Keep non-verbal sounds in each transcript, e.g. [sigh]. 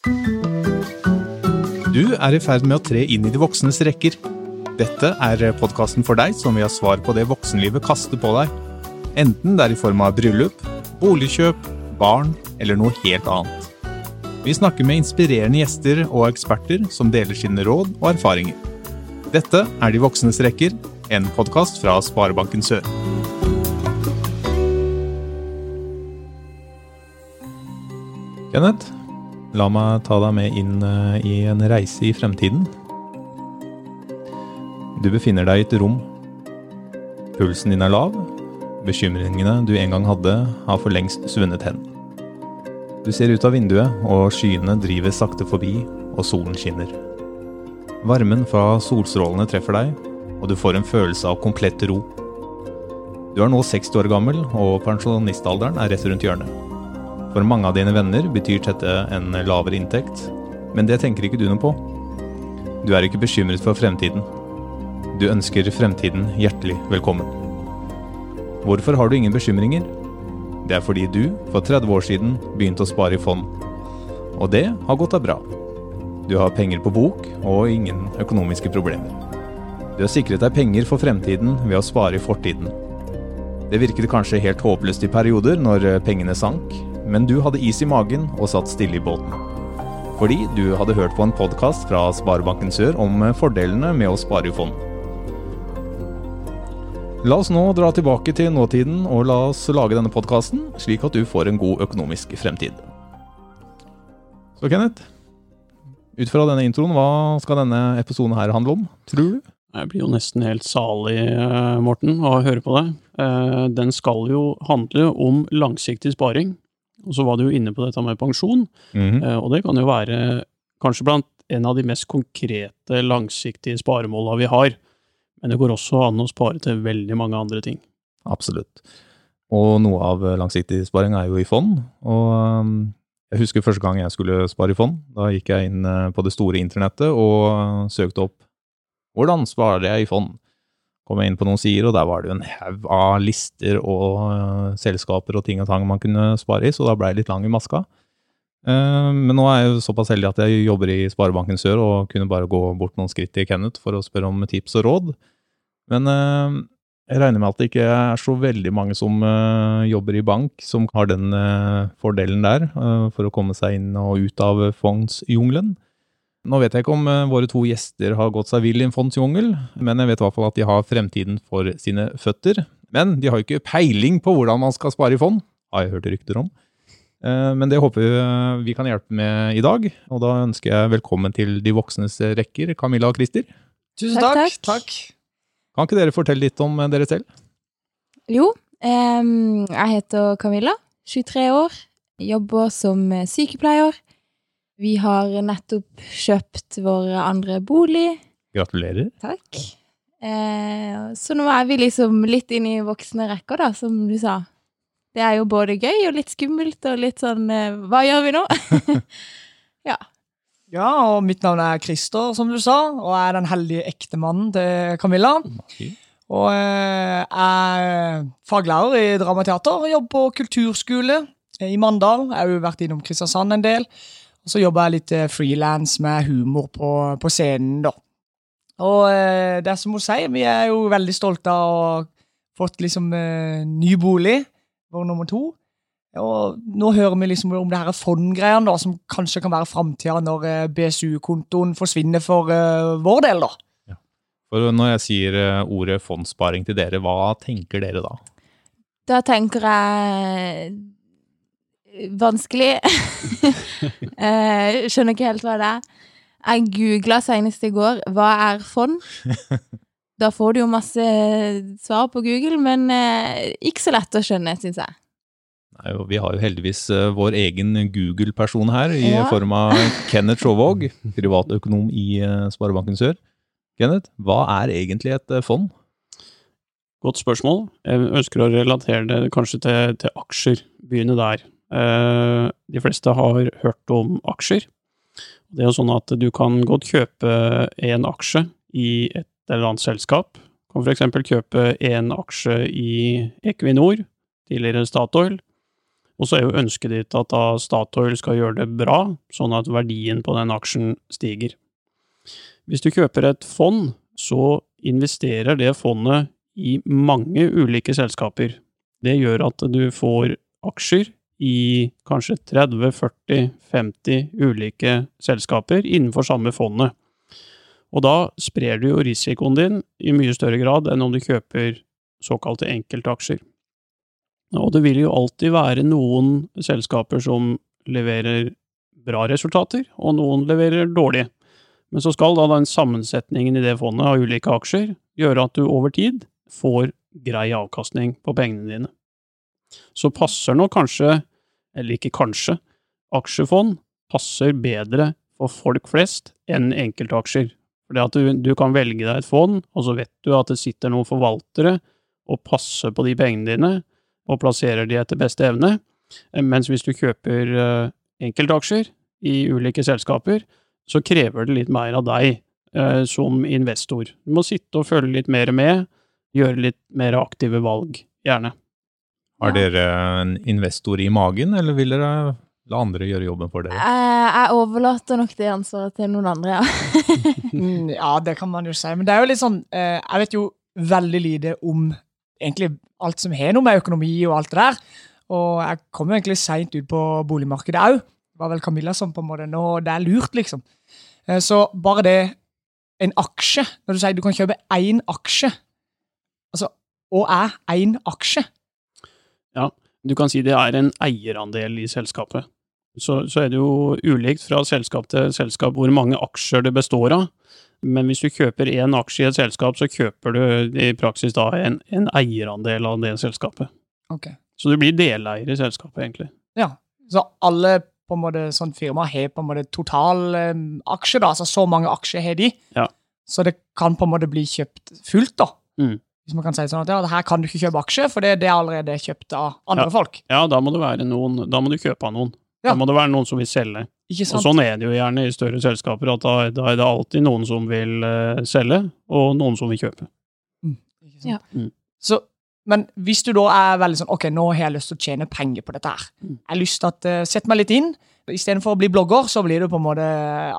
Du er i ferd med å tre inn i de voksnes rekker. Dette er podkasten for deg som vil ha svar på det voksenlivet kaster på deg. Enten det er i form av bryllup, boligkjøp, barn eller noe helt annet. Vi snakker med inspirerende gjester og eksperter som deler sine råd og erfaringer. Dette er De voksnes rekker, en podkast fra Sparebanken Sør. Kenneth, la meg ta deg med inn eh, i en reise i fremtiden. Du befinner deg i et rom. Pulsen din er lav. Bekymringene du en gang hadde, har for lengst svunnet hen. Du ser ut av vinduet, og skyene driver sakte forbi, og solen skinner. Varmen fra solstrålene treffer deg, og du får en følelse av komplett ro. Du er nå 60 år gammel, og pensjonistalderen er rett rundt hjørnet. For mange av dine venner betyr dette en lavere inntekt, men det tenker ikke du noe på. Du er ikke bekymret for fremtiden. Du ønsker fremtiden hjertelig velkommen. Hvorfor har du ingen bekymringer? Det er fordi du for 30 år siden begynte å spare i fond. Og det har gått deg bra. Du har penger på bok og ingen økonomiske problemer. Du har sikret deg penger for fremtiden ved å spare i fortiden. Det virket kanskje helt håpløst i perioder når pengene sank, men du hadde is i magen og satt stille i båten. Fordi du hadde hørt på en podkast fra Sparebanken Sør om fordelene med å spare i fond. La oss nå dra tilbake til nåtiden og la oss lage denne podkasten, slik at du får en god økonomisk fremtid. Så Kenneth, ut fra denne introen, hva skal denne episoden her handle om, tror du? Jeg blir jo nesten helt salig, Morten, Morten, å høre på deg. Eh, den skal jo handle om langsiktig sparing. Og så var du jo inne på dette med pensjon, mm -hmm. og det kan jo være kanskje blant en av de mest konkrete langsiktige sparemåla vi har. Men det går også an å spare til veldig mange andre ting. Absolutt. Og noe av langsiktig sparing er jo i fond. Og um, jeg husker første gang jeg skulle spare i fond. Da gikk jeg inn eh, på det store internettet og søkte opp hvordan sparer jeg i fond. Kom jeg inn på noen sider, og der var det jo en haug av lister og eh, selskaper og ting og tang man kunne spare i, så da ble jeg litt lang i maska. Eh, men nå er jeg jo såpass heldig at jeg jobber i Sparebanken Sør og kunne bare gå bort noen skritt til Kenneth for å spørre om tips og råd. Men eh, jeg regner med at det ikke er så veldig mange som jobber i bank som har den fordelen der for å komme seg inn og ut av fondsjungelen. Nå vet jeg ikke om eh, våre to gjester har gått seg vill i en fondsjungel, men jeg vet i hvert fall at de har fremtiden for sine føtter. Men de har jo ikke peiling på hvordan man skal spare i fond, har jeg hørt rykter om. Eh, Men det håper vi eh, vi kan hjelpe med i dag, og da ønsker jeg velkommen til De voksnes rekker, Camilla og Christer. Tusen Takk, takk. takk. Kan ikke dere fortelle litt om dere selv? Jo, jeg heter Camilla, 23 år, jobber som sykepleier. Vi har nettopp kjøpt vår andre bolig. Gratulerer. Takk. Eh, så nå er vi liksom litt inne i voksne rekker, da, som du sa. Det er jo både gøy og litt skummelt og litt sånn eh, Hva gjør vi nå? [laughs] Ja, og mitt navn er Christer, som du sa, og jeg er den heldige ektemannen til Camilla. Og eh, jeg er faglærer i dramateater og jobber på kulturskole i Mandal. Jeg har jo vært innom Kristiansand en del. Og så jobber jeg litt frilans med humor på, på scenen, da. Og eh, det er som hun sier, vi er jo veldig stolte av å ha fått liksom eh, ny bolig, vår nummer to. Og nå hører vi liksom om det her fondgreiene da, som kanskje kan være framtida når eh, BSU-kontoen forsvinner for eh, vår del, da. For når jeg sier eh, ordet fondssparing til dere, hva tenker dere da? Da tenker jeg Vanskelig. [laughs] Eh, Skjønner ikke helt hva det er. Jeg googla senest i går 'hva er fond'? Da får du jo masse svar på Google, men eh, ikke så lett å skjønne, syns jeg. Nei, Vi har jo heldigvis eh, vår egen Google-person her, i Ja. form av [laughs] Kenneth Sjåvåg, privatøkonom i eh, Sparebanken Sør. Kenneth, hva er egentlig et eh, fond? Godt spørsmål. Jeg ønsker å relatere det kanskje til, til aksjer. Begynne der. Eh, de fleste har hørt om aksjer. Det er jo sånn at du kan godt kjøpe en aksje i et eller annet selskap. Du kan eksempel kjøpe en aksje i Equinor, tidligere Statoil. Og så er jo ønsket ditt at da Statoil skal gjøre det bra, sånn at verdien på den aksjen stiger. Hvis du kjøper et fond, så investerer det fondet i mange ulike selskaper. Det gjør at du får aksjer i kanskje 30-40-50 ulike selskaper innenfor samme fondet. Og da sprer du jo risikoen din i mye større grad enn om du kjøper såkalte enkeltaksjer. Og det vil jo alltid være noen selskaper som leverer bra resultater, og noen leverer dårlige. Men så skal da den sammensetningen i det fondet av ulike aksjer gjøre at du over tid får grei avkastning på pengene dine. Så passer nok kanskje, eller ikke kanskje, aksjefond passer bedre for folk flest enn enkeltaksjer. Fordi at du, du kan velge deg et fond, og så vet du at det sitter noen forvaltere og passer på de pengene dine, og plasserer de etter beste evne. Mens hvis du kjøper eh, enkeltaksjer i ulike selskaper, så krever det litt mer av deg eh, som investor. Du må sitte og følge litt mer med, gjøre litt mer aktive valg, gjerne. Har dere en investor i magen, eller vil dere la andre gjøre jobben for dere? Eh, jeg overlater nok det ansvaret til noen andre, ja. [laughs] Mm, ja, det kan man jo si. Men det er jo litt sånn eh, Jeg vet jo veldig lite om egentlig alt som har noe med økonomi og alt det der. Og jeg kom jo egentlig seint ut på boligmarkedet òg. Det var vel Camilla som på en måte Nå, det er lurt, liksom. Eh, så bare det En aksje Når du sier du kan kjøpe én aksje Altså, og er én aksje? Du kan si det er en eierandel i selskapet. Så, så er det jo ulikt fra selskap til selskap hvor mange aksjer det består av. Men hvis du kjøper én aksje i et selskap, så kjøper du i praksis da en, en eierandel av det selskapet. Ok. Så du blir deleier i selskapet, egentlig. Ja. Så alle på en måte sånn firma har på en måte total um, aksje, da. Altså så mange aksjer har de. Ja. Så det kan på en måte bli kjøpt fullt, da. Mm. Hvis man kan si sånn at ja, her kan du ikke kjøpe aksje, for det, det er allerede kjøpt av andre Ja. folk. Ja, da må det være noen Da må du kjøpe av noen. Ja. Da må det være noen som vil selge. Ikke Og sånn er det jo gjerne i større selskaper, at da, da er det alltid noen som vil uh, selge, og noen som vil kjøpe. Ikke sant? Ja. Mm. Så, men hvis du da er veldig sånn Ok, nå har jeg lyst til å tjene penger på dette her. Mm. Jeg har lyst til at uh, Sett meg litt inn. Istedenfor å bli blogger, så blir du på en måte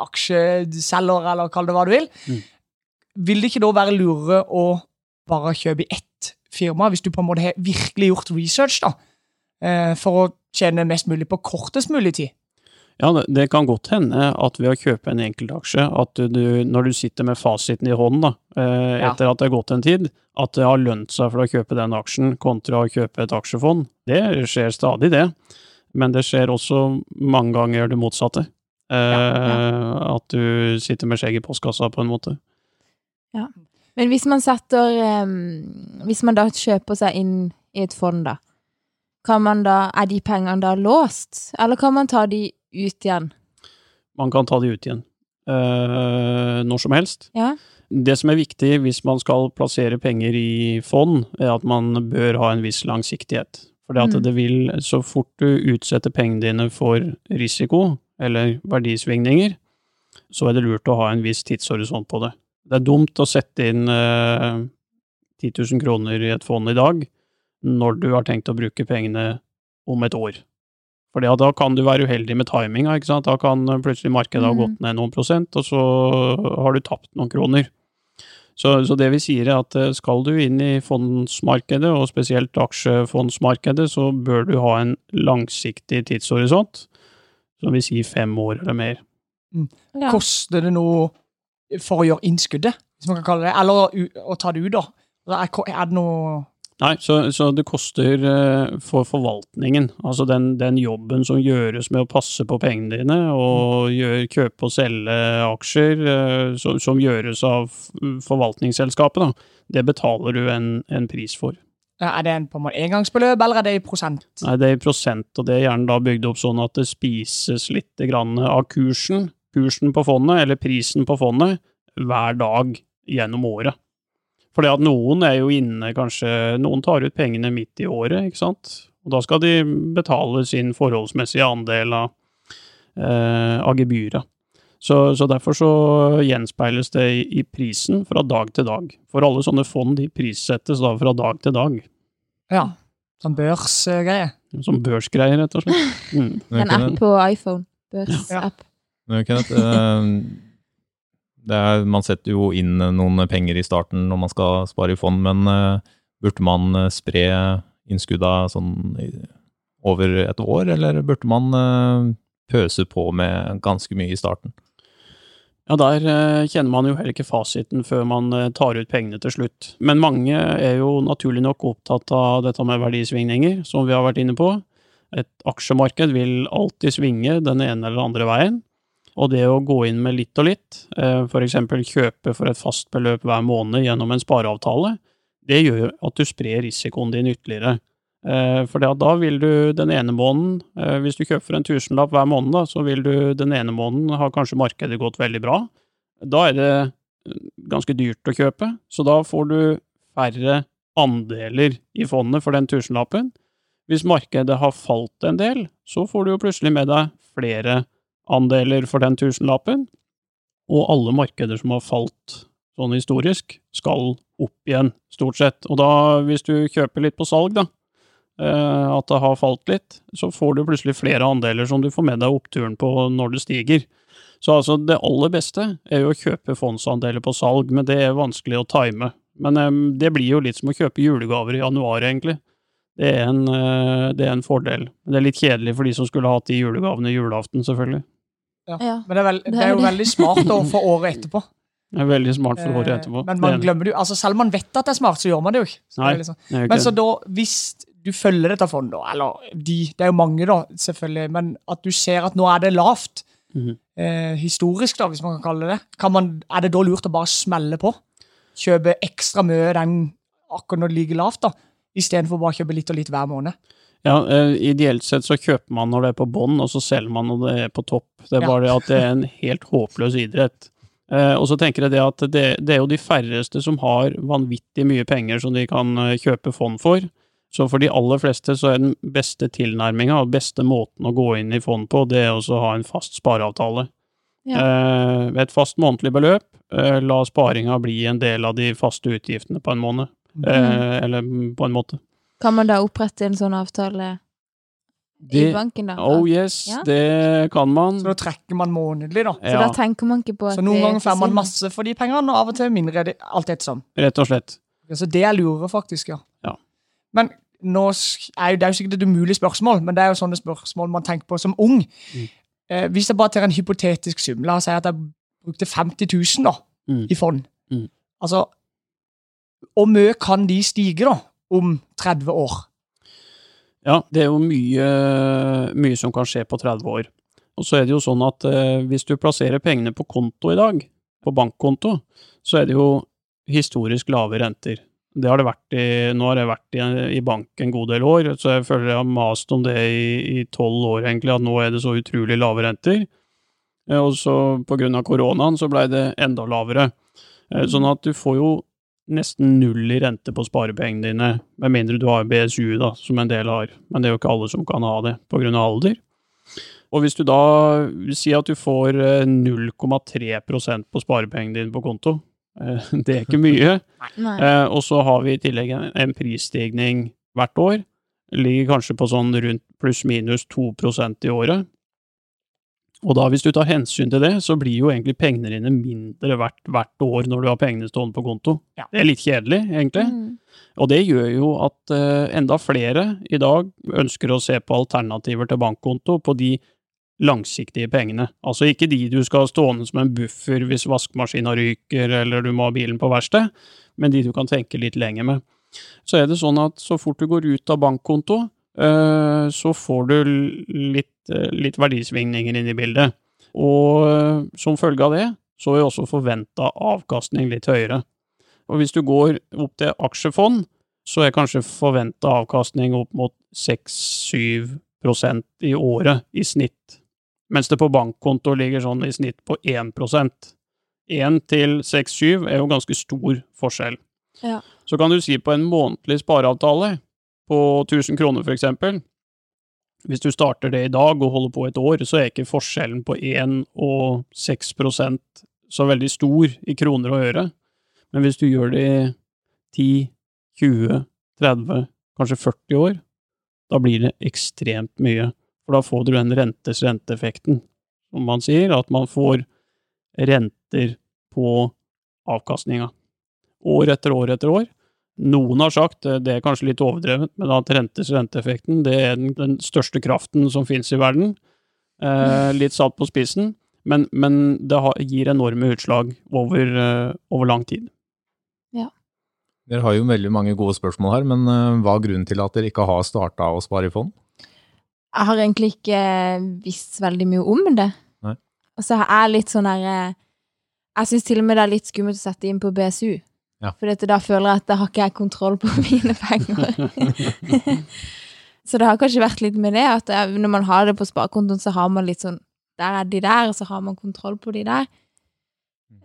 aksjeselger, eller kall det hva du vil. Mm. Vil det ikke da være lurere å bare kjøpe i ett firma, hvis du på en måte har virkelig gjort research, da? eh, for å tjene mest mulig på kortest mulig tid? Ja, det, det kan godt hende at ved å kjøpe en enkeltaksje, at du, du, når du sitter med fasiten i hånden da, etter Ja. at det har gått en tid, at det har lønt seg for deg å kjøpe den aksjen kontra å kjøpe et aksjefond. Det skjer stadig, det. Men det skjer også mange ganger det motsatte. Eh, At du sitter med skjegget i postkassa, på en måte. Men hvis man setter um, Hvis man da kjøper seg inn i et fond, da, kan man da Er de pengene da låst, eller kan man ta de ut igjen? Man kan ta de ut igjen. Uh, når som helst. Ja. Det som er viktig hvis man skal plassere penger i fond, er at man bør ha en viss langsiktighet. For Mm. det vil, så fort du utsetter pengene dine for risiko, eller verdisvingninger, så er det lurt å ha en viss tidshorisont på det. Det er dumt å sette inn eh, 10 000 kroner i et fond i dag, når du har tenkt å bruke pengene om et år. For da kan du være uheldig med timinga, ikke sant. Da kan plutselig markedet ha Mhm. gått ned noen prosent, og så har du tapt noen kroner. Så, så det vi sier er at eh, skal du inn i fondsmarkedet, og spesielt aksjefondsmarkedet, så bør du ha en langsiktig tidshorisont, som vil si fem år eller mer. ja. Koster det noe for å gjøre innskuddet, hvis man kan kalle det Eller å, ta det ut, da? Er, det noe Nei, så, så det koster eh, for forvaltningen, altså den, den jobben som gjøres med å passe på pengene dine, og gjør, kjøpe og selge aksjer, så, som, som gjøres av forvaltningsselskapet, da, det betaler du en, en pris for. Er det en på en engangsbeløp, eller er det i prosent? Nei, det er i prosent, og det er gjerne da bygd opp sånn at det spises litt grann av kursen, kursen på fondet, eller prisen på fondet, hver dag gjennom året. Fordi at noen er jo inne kanskje, noen tar ut pengene midt i året, ikke sant? Og da skal de betale sin forholdsmessige andel av, eh, av gebyret. Så, så derfor så gjenspeiles det i, i prisen fra dag til dag. For alle sånne fond de prissettes da fra dag til dag. Ja. Sånn børsgreie. Som børsgreie, rett og slett. [laughs] Mm. En app på iPhone. Børsapp. men Kenneth, eh, er, man setter jo inn noen penger i starten når man skal spare i fond, men eh, burde man eh, spre innskudda sånn over et år, eller burde man eh, pøse på med ganske mye i starten? Ja, der eh, kjenner man jo heller ikke fasiten før man eh, tar ut pengene til slutt. Men mange er jo naturlig nok opptatt av dette med verdisvingninger, som vi har vært inne på. Et aksjemarked vil alltid svinge den ene eller andre veien. Og det å gå inn med litt og litt, f.eks. for eksempel kjøpe for et fast beløp hver måned gjennom en spareavtale, det gjør at du sprer risikoen din ytterligere. Eh, For da vil du den ene måneden, eh, hvis du kjøper en tusenlapp hver måned, så vil du den ene måneden ha kanskje markedet gått veldig bra. Da er det eh, ganske dyrt å kjøpe, så da får du færre andeler i fondet for den tusenlappen. Hvis markedet har falt en del, så får du jo plutselig med deg flere andeler for den tusenlappen. Og alle markeder som har falt sånn historisk, skal opp igjen, stort sett. Og da, hvis du kjøper litt på salg, da, eh, at det har falt litt, så får du plutselig flere andeler som du får med deg oppturen på når det stiger. Så altså, det aller beste er jo å kjøpe fondsandeler på salg, men det er vanskelig å time. Men eh, det blir jo litt som å kjøpe julegaver i januar, egentlig. Det er, en, eh, det er en fordel. Det er litt kjedelig for de som skulle hatt de julegavene julaften, selvfølgelig. Ja. Men det er, vel, Det er jo veldig smart for året [laughs] etterpå. Det er veldig smart for året Eh, etterpå. Men man er- glemmer det jo. Altså, selv om man vet at det er smart, så gjør man det jo ikke. Så Nei, liksom- det Men så da, hvis du følger dette fondet, eller de, det er jo mange da, selvfølgelig, men at du ser at nå er det lavt, Mhm. eh, historisk da, hvis man kan kalle det kan man, er det da lurt å bare smelle på? Kjøpe ekstra mye den akkurat når det ligger lavt da, i stedet for bare å kjøpe litt og litt hver måned? Ja, eh, ideelt sett så kjøper man når det er på bånn, og så selger man når det er på topp. Det er Ja. bare det at det er en helt håpløs idrett. Eh, og så tenker jeg det at det, det er jo de færreste som har vanvittig mye penger som de kan eh, kjøpe fond for. Så for de aller fleste så er den beste tilnærminga og beste måten å gå inn i fond på, det er også å ha en fast spareavtale. Ved et fast månedlig beløp, la sparinga bli en del av de faste utgiftene på en måned. Mm. eller på en måte. Kan man da opprette en sånn avtale i banken, da? Oh yes, Ja. det kan man. Så da trekker man månedlig da. Så da tenker man ikke på at Så noen ganger får man masse for de pengene, og av og til mindre, det- alt ettersom. Rett og slett. Så det er lure, faktisk, ja. Ja. Men nå er jo, det er jo sikkert et umulig spørsmål, men det er jo sånne spørsmål man tenker på som ung. Mm. Eh, hvis jeg bare tar en hypotetisk sum, la oss si at jeg brukte 50 000 da, Mm. i fond. Mm. Altså, hvor mye kan de stige da, om 30 år? Ja, det er jo mye, mye som kan skje på 30 år. Og så er det jo sånn at eh, hvis du plasserer pengene på konto i dag, på bankkonto, så er det jo historisk lave renter. Det har det vært i, nå har jeg vært i, i bank en god del år, så jeg føler jeg har mast om det i tolv år egentlig, at nå er det så utrolig lave renter. Eh, Og så på grunn av koronaen så blei det enda lavere. Eh, Sånn at du får jo nesten null i rente på sparepengene dine, med mindre du har BSU, da, som en del har. Men det er jo ikke alle som kan ha det av alder. Og hvis du da sier at du får eh, 0,3% på sparepengene dine på konto, eh, [laughs] det er ikke mye, Eh, og så har vi i tillegg en, en prisstigning hvert år. Ligger kanskje på sånn rundt pluss-minus 2% i året. Og da, hvis du tar hensyn til det, så blir jo egentlig pengene dine mindre verdt hvert år når du har pengene stående på konto. Ja. Det er litt kjedelig, egentlig. Mm. Og det gjør jo at uh, enda flere i dag ønsker å se på alternativer til bankkonto på de langsiktige pengene. Altså ikke de du skal ha stående som en buffer hvis vaskemaskina ryker eller du må ha bilen på verksted, men de du kan tenke litt lenger med. Så er det sånn at så fort du går ut av bankkonto, så får du litt, eh, litt verdisvingninger inn i bildet. Og eh, som følge av det, så er også forventa avkastning litt høyere. Og hvis du går opp til aksjefond, så er kanskje forventa avkastning opp mot 6-7% i året i snitt, mens det på bankkonto ligger sånn i snitt på 1% 1 til 6-7 er jo ganske stor forskjell. Ja. Så kan du si på en månedlig spareavtale på 1000 kroner for eksempel, hvis du starter det i dag og holder på et år, så er ikke forskjellen på 1 og 6% så veldig stor i kroner og øre. Men hvis du gjør det i 10, 20, 30, kanskje 40 år, da blir det ekstremt mye. For da får du den rentes renteeffekten, som man sier, at man får renter på avkastninga. År etter år etter år. Noen har sagt, eh, det er kanskje litt overdrevet, men at rentes renteeffekten det er den, den største kraften som finnes i verden. Eh, litt satt på spissen, men, men det har, gir enorme utslag over, eh, over lang tid. Dere har jo veldig mange gode spørsmål her, men eh, hva er grunnen til at dere ikke har starta å spare i fond? Jeg har egentlig ikke visst veldig mye om det. Nei. Og så er jeg litt sånn der eh, Jeg syns til og med det er litt skummelt å sette inn på BSU. Ja. For da føler jeg at da har ikke jeg kontroll på [laughs] mine penger. [laughs] så det har kanskje vært litt med det, at når man har det på sparekontoen, så har man litt sånn Der er de der, og så har man kontroll på de der.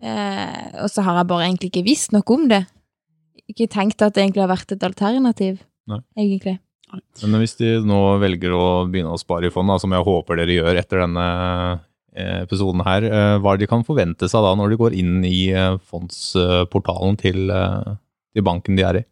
Eh, og så har jeg bare egentlig ikke visst noe om det. Ikke tenkt at det egentlig har vært et alternativ, Nei. egentlig. Men hvis de nå velger å begynne å spare i fond, da, som jeg håper dere gjør etter denne episoden her, eh, hva de kan forvente seg da når de går inn i eh, fondsportalen til, eh, til banken de er i?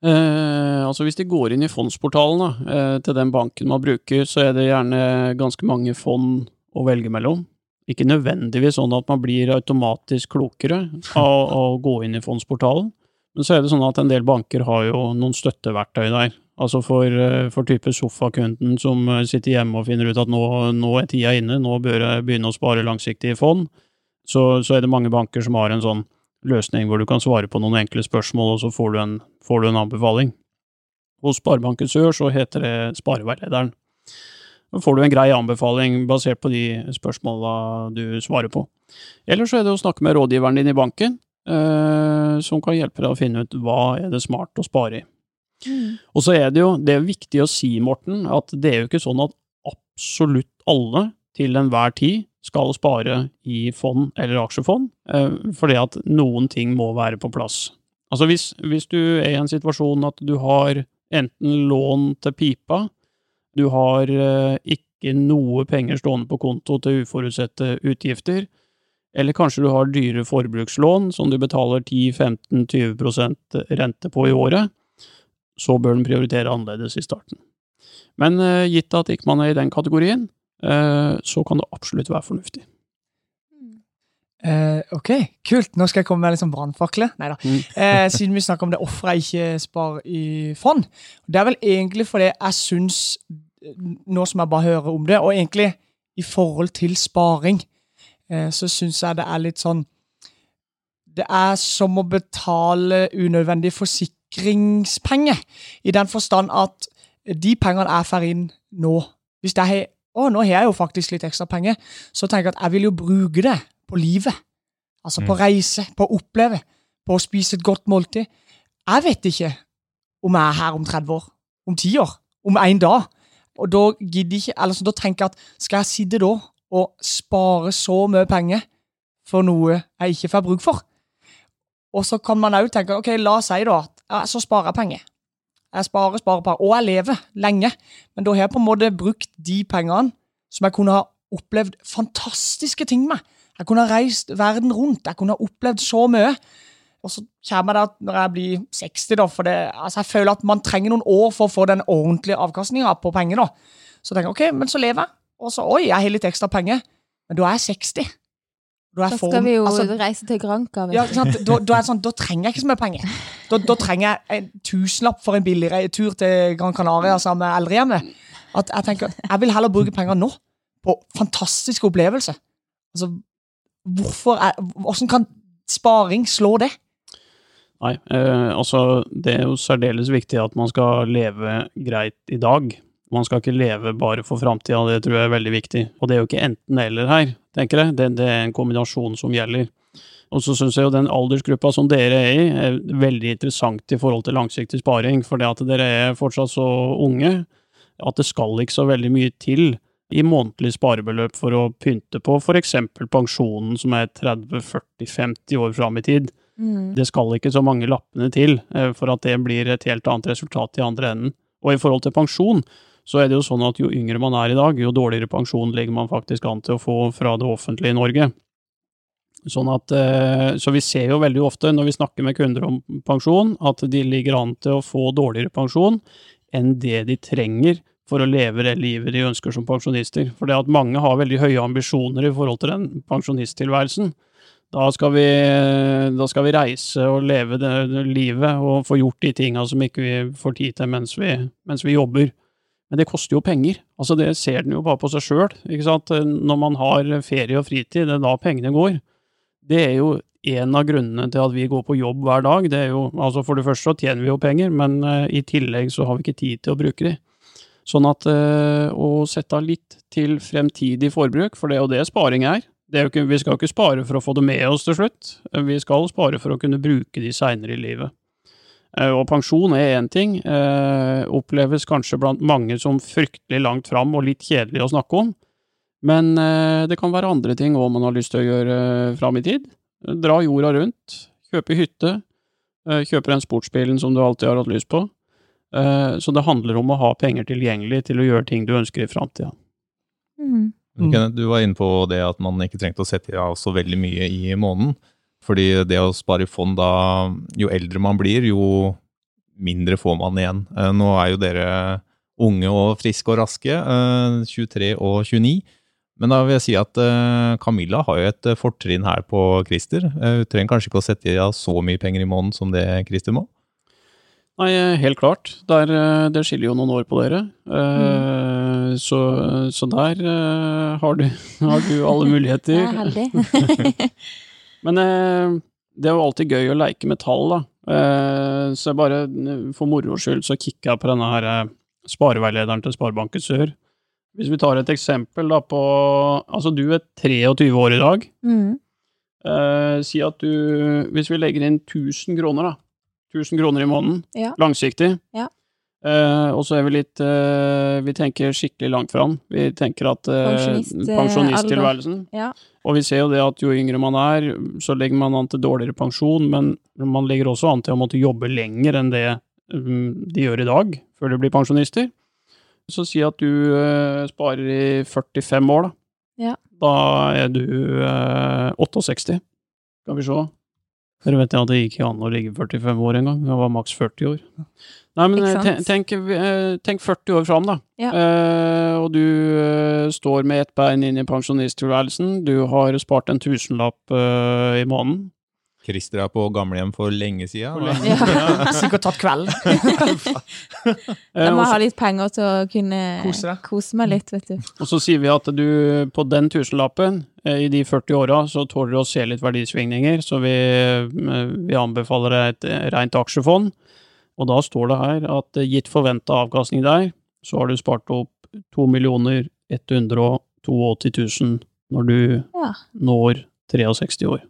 Eh, altså Hvis de går inn i fondsportalen da, eh, til den banken man bruker, så er det gjerne ganske mange fond å velge mellom. Ikke nødvendigvis sånn at man blir automatisk klokere av å gå inn i fondsportalen, men så er det sånn at en del banker har jo noen støtteverktøy der. Altså for, eh, for type sofakunden som eh, sitter hjemme og finner ut at nå, nå er tida inne, nå bør jeg begynne å spare langsiktig i fond, så, så er det mange banker som har en sånn løsning hvor du kan svare på noen enkle spørsmål, og så får du en, får du en anbefaling. Hos Sparebanken Sør så heter det Spareveilederen. Da får du en grei anbefaling basert på de spørsmåla du svarer på. Eller så er det å snakke med rådgiveren din i banken, eh, som kan hjelpe deg å finne ut hva er det smart å spare i. Og så er det jo, det er viktig å si, Morten, at det er jo ikke sånn at absolutt alle til enhver tid skal spare i fond eller aksjefond, eh, fordi at noen ting må være på plass. Altså hvis, hvis du er i en situasjon at du har enten lån til pipa, du har eh, ikke noe penger stående på konto til uforutsette utgifter, eller kanskje du har dyre forbrukslån som du betaler 10-15-20% rente på i året, så bør den prioritere annerledes i starten. Men eh, gitt at ikke man er i den kategorien, eh, så kan det absolutt være fornuftig. Uh, ok, kult. Nå skal jeg komme med litt sånn brannfakle. Neida. Mm. Uh, siden vi snakker om det offeret ikke sparer i fond. Det er vel egentlig fordi jeg syns, nå som jeg bare hører om det, og egentlig i forhold til sparing, uh, så syns jeg det er litt sånn Det er som å betale unødvendig forsikringspenger, i den forstand at de pengene jeg får inn nå Hvis jeg har Å, nå har jeg jo faktisk litt ekstra penger, så tenker jeg at jeg vil jo bruke det på livet. Altså på Mm. reise, på å oppleve, på å spise et godt måltid. Jeg vet ikke om jeg er her om 30 år, om 10 år, om en dag. Og da gidder ikke, eller så da tenker jeg at skal jeg sitte da og spare så mye penger for noe jeg ikke får bruk for? Og så kan man òg tenke ok, la oss si da at ja, så sparer jeg penger. Jeg sparer, sparer, sparer, og jeg lever lenge. Men da har jeg på en måte brukt de pengene som jeg kunne ha opplevd fantastiske ting med. Jeg kunne ha reist verden rundt. Jeg kunne ha opplevd så mye. Og så kommer det at når jeg blir 60, da, for det, altså jeg føler at man trenger noen år for å få den ordentlige avkastninga på penger. da. Så tenker jeg ok, men så lever jeg. Og så oi, jeg har litt ekstra penger. Men da er jeg 60. Da, er Da skal form- vi jo altså, reise til Granca. ja, du. Da, da, er det sånn, da trenger jeg ikke så mye penger. Da, da trenger jeg en tusenlapp for en billig tur til Gran Canaria sammen med eldrehjemmet. At jeg tenker, jeg vil heller bruke penger nå på fantastiske opplevelser. Altså, hvorfor er, Hvordan kan sparing slå det? Nei, eh, altså det er jo særdeles viktig at man skal leve greit i dag. Man skal ikke leve bare for framtida, det tror jeg er veldig viktig. Og det er jo ikke enten-eller her, tenker jeg. Det, det er en kombinasjon som gjelder. Og så syns jeg jo den aldersgruppa som dere er i, er veldig interessant i forhold til langsiktig sparing, fordi at dere er fortsatt så unge at det skal ikke så veldig mye til i månedlig sparebeløp for å pynte på for eksempel pensjonen som er 30-40-50 år fram i tid. Mm. Det skal ikke så mange lappene til eh, for at det blir et helt annet resultat i andre enden. Og i forhold til pensjon, så er det jo sånn at jo yngre man er i dag, jo dårligere pensjon ligger man faktisk an til å få fra det offentlige i Norge. Sånn at, eh, så vi ser jo veldig ofte når vi snakker med kunder om pensjon, at de ligger an til å få dårligere pensjon enn det de trenger for å leve det livet de ønsker som pensjonister. For det at mange har veldig høye ambisjoner i forhold til den pensjonisttilværelsen. Da skal vi, da skal vi reise og leve det, livet og få gjort de tinga som ikke vi får tid til mens vi, mens vi jobber. Men det koster jo penger. Altså Det ser den jo bare på seg sjøl. Når man har ferie og fritid, det er da pengene går. Det er jo en av grunnene til at vi går på jobb hver dag. Det er jo, altså For det første så tjener vi jo penger, men uh, i tillegg så har vi ikke tid til å bruke de. Sånn at uh, å sette av litt til fremtidig forbruk, for det er jo det sparing er. Det er ikke, vi skal jo ikke spare for å få det med oss til slutt, vi skal spare for å kunne bruke de seinere i livet. Uh, og pensjon er én ting, oppleves kanskje blant mange som fryktelig langt fram og litt kjedelig å snakke om. Men det kan være andre ting òg man har lyst til å gjøre fram i tid. Dra jorda rundt, kjøpe hytte, kjøpe den sportsbilen som du alltid har hatt lyst på. Eh, så det handler om å ha penger tilgjengelig til å gjøre ting du ønsker i framtida. Mm. Du var inne på det at man ikke trengte å sette av så veldig mye i måneden. Fordi det å spare i fond da, jo eldre man blir, jo mindre får man igjen. Eh, nå er jo dere unge og friske og raske, 23 eh, og 29. Men da vil jeg si at Camilla har jo et fortrinn her på Christer. Hun trenger kanskje ikke å sette av så mye penger i måneden som det Christer må? Nei, helt klart. Der, eh, det skiller jo noen år på dere. Mm. Så, så, der eh, har du, [laughs] har du alle muligheter. Jeg er heldig. [laughs] Men det er jo alltid gøy å leke med tall, da. Så jeg bare for moro skyld så kikker jeg på denne her spareveilederen til Sparebanken Sør. Hvis vi tar et eksempel da på Altså, du er 23 år i dag. Mm. si at du Hvis vi legger inn 1000 kroner, da 1000 kroner i måneden. Ja. Langsiktig. Ja. Eh, og så er vi litt uh, Vi tenker skikkelig langt fram. Vi tenker at eh, pensjonisttilværelsen Ja. Og vi ser jo det at jo yngre man er, så legger man an til dårligere pensjon, men man legger også an til å måtte jobbe lenger enn det um, de gjør i dag, før de blir pensjonister. Så si at du sparer i 45 år, da. Ja. Da er du 68. Eh, Skal vi se. Dere vet at det gikk ikke an å ligge 45 år engang. Jeg var maks 40 år. Nei, men tenk, tenk, tenk 40 år fram, da. Ja. Eh, og du eh, står med ett bein inn i pensjonisttilværelsen. Du har spart en tusenlapp eh, i måneden. Christer er på gamlehjem for lenge siden. Ja. [laughs] Sikkert [laughs] tatt kvelden. Eh, [laughs] Jeg må ha litt penger til å kunne Kose kose meg litt, vet du. Og så sier vi at du på den tusenlappen, eh, i de 40 åra, så tåler du å se litt verdisvingninger, så vi, eh, vi anbefaler deg et eh, rent aksjefond. Og da står det her at eh, gitt forventa avkastning der, så har du spart opp 2 182 000 når du Ja. når 63 år.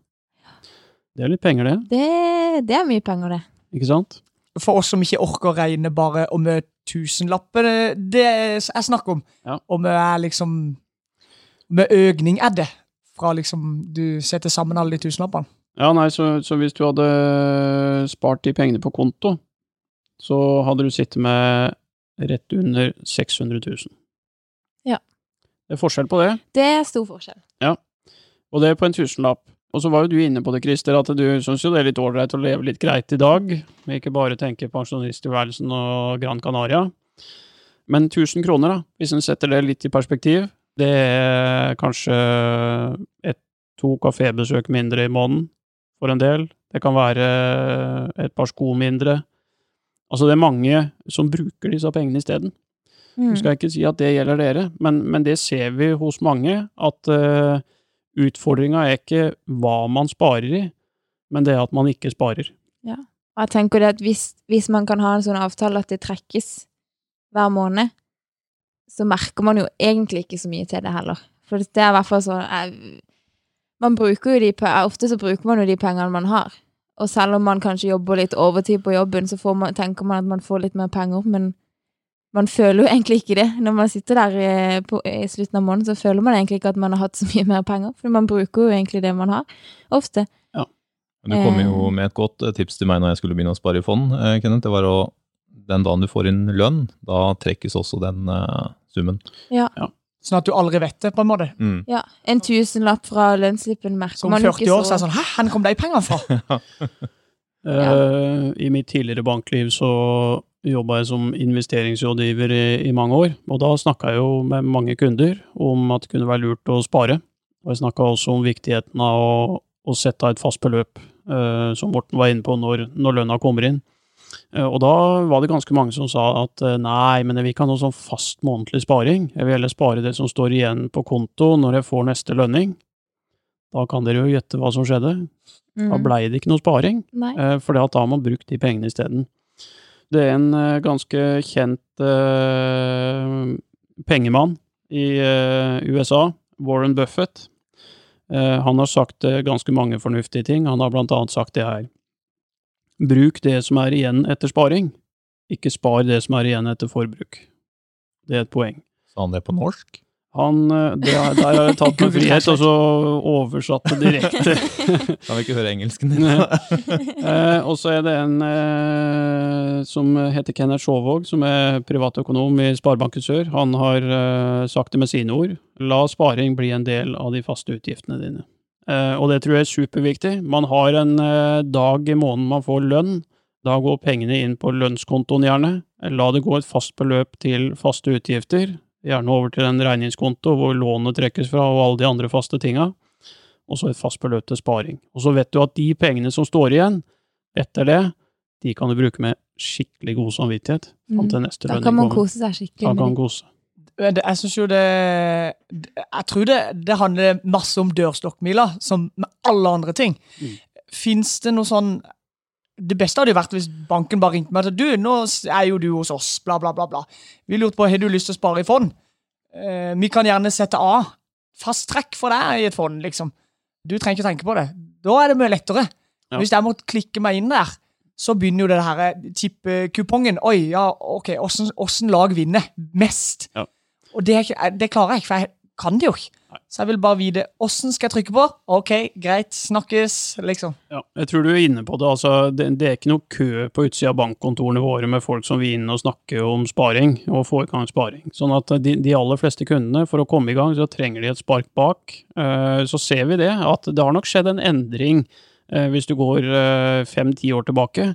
Det er litt penger, det. Det, det er mye penger, det. Ikke sant? For oss som ikke orker å regne bare om vi tusenlapper, det, er snakk om. Ja. Om vi er liksom Med økning er det. Fra liksom du setter sammen alle de tusenlappene. Ja, nei, så, så hvis du hadde spart de pengene på konto, så hadde du sittet med rett under 600 000. Ja. Det er forskjell på det, Det er stor forskjell. Ja. og det er på en tusenlapp. Og så var jo du inne på det, Christer, at du syns jo det er litt ålreit å leve litt greit i dag, men ikke bare tenke pensjonisttilværelsen og Gran Canaria. Men 1000 kroner, da, hvis en setter det litt i perspektiv, det er kanskje et, to kafébesøk mindre i måneden for en del. Det kan være et par sko mindre. Altså, det er mange som bruker disse pengene isteden. Mm. Jeg skal ikke si at det gjelder dere, men, men det ser vi hos mange, at uh, utfordringa er ikke hva man sparer i, men det er at man ikke sparer. Og jeg tenker det at hvis, hvis man kan ha en sånn avtale at det trekkes hver måned, så merker man jo egentlig ikke så mye til det heller. For det er i hvert fall sånn Man bruker jo de Ofte så bruker man jo de pengene man har. Og selv om man kanskje jobber litt overtid på jobben, så får man, tenker man at man får litt mer penger, men man føler jo egentlig ikke det. Når man sitter der i, på, i slutten av måneden, så føler man egentlig ikke at man har hatt så mye mer penger. For man bruker jo egentlig det man har. Ofte. Ja. Du kom jo med et godt eh, tips til meg når jeg skulle begynne å spare i fond, eh, Kenneth. Det var å den dagen du får inn lønn, da trekkes også den uh, summen. Sånn at du aldri vet det, på en måte. Mm. Ja, En tusenlapp fra lønnsslippen merker Så om så. Som 40 år så er det sånn Hæ, hvor kom de pengene fra? [laughs] Eh, I mitt tidligere bankliv så jobba jeg som investeringsrådgiver i, i mange år, og da snakka jeg jo med mange kunder om at det kunne være lurt å spare. Og jeg snakka også om viktigheten av å, å sette av et fast beløp, uh, som Morten var inne på, når, når lønna kommer inn. Eh, og da var det ganske mange som sa at eh, nei, men jeg vil ikke ha noe sånn fast månedlig sparing. Jeg vil heller spare det som står igjen på konto når jeg får neste lønning. Da kan dere jo gjette hva som skjedde. Da Mm. blei det ikke noe sparing, eh, for da har man brukt de pengene isteden. Det er en ganske kjent eh, pengemann i eh, USA, Warren Buffett. Eh, han har sagt ganske mange fornuftige ting. Han har blant annet sagt det her. Bruk det som er igjen etter sparing, ikke spar det som er igjen etter forbruk. Det er et poeng. Sa han det på norsk? Han, eh, det, der har jeg tatt meg [laughs] frihet og så oversatt det direkte. [laughs] Kan vi ikke høre engelsken din? [laughs] eh, og så er det en eh, som heter Kenneth Sjåvåg, som er privatøkonom i Sparebanken Sør. Han har eh, sagt det med sine ord. La sparing bli en del av de faste utgiftene dine. Eh, og det tror jeg er superviktig. Man har en eh, dag i måneden man får lønn. Da går pengene inn på lønnskontoen, gjerne. La det gå et fast beløp til faste utgifter. Gjerne over til en regningskonto hvor lånet trekkes fra og alle de andre faste tinga og så et fast beløp til sparing. Og så vet du at de pengene som står igjen etter det, de kan du bruke med skikkelig god samvittighet fram til neste lønning. Da kan man kose seg skikkelig. Da kan man kose. Det- Jeg syns jo det Jeg tror det, det handler masse om dørstokkmila, som med alle andre ting. Mm. Fins det noe sånn Det beste hadde jo vært hvis banken bare ringte meg og sa du, nå er jo du hos oss, bla, bla, bla. bla. Vi lurte på, har du lyst til å spare i fond? Eh, vi kan gjerne sette av fast trekk for deg i et fond, liksom. Du trenger ikke tenke på det. Da er det mye lettere. Ja. Hvis jeg måtte klikke meg inn der, så begynner jo det her eh, tippekupongen. Oi, ja, ok, åssen lag vinner mest? Ja. Og det, er det klarer jeg ikke, for jeg kan det jo ikke. Så jeg vil bare vite åssen skal jeg trykke på. Ok, greit, snakkes, liksom. Ja, jeg tror du er inne på det. Altså, det, det er ikke noe kø på utsida av bankkontorene våre med folk som vil inn og snakke om sparing, og få i gang sparing. Sånn at de, de aller fleste kundene, for å komme i gang, så trenger de et spark bak. Eh, Så ser vi det, at det har nok skjedd en endring eh, hvis du går fem-ti år tilbake.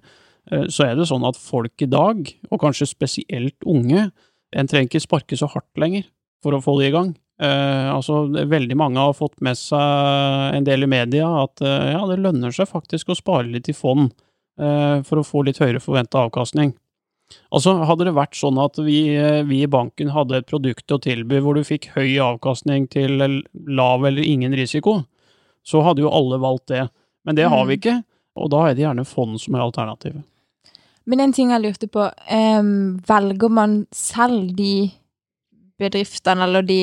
eh, Så er det sånn at folk i dag, og kanskje spesielt unge, en trenger ikke sparke så hardt lenger for å få det i gang. Eh, altså, veldig mange har fått med seg en del i media at eh, ja, det lønner seg faktisk å spare litt i fond eh, for å få litt høyere forventa avkastning. Altså, hadde det vært sånn at vi, eh, vi i banken hadde et produkt å tilby hvor du fikk høy avkastning til lav eller ingen risiko, så hadde jo alle valgt det. Men det har vi Mm. ikke, og da er det gjerne fond som er alternativet. Men en ting jeg lurte på, um, velger man selv de bedriftene, eller de,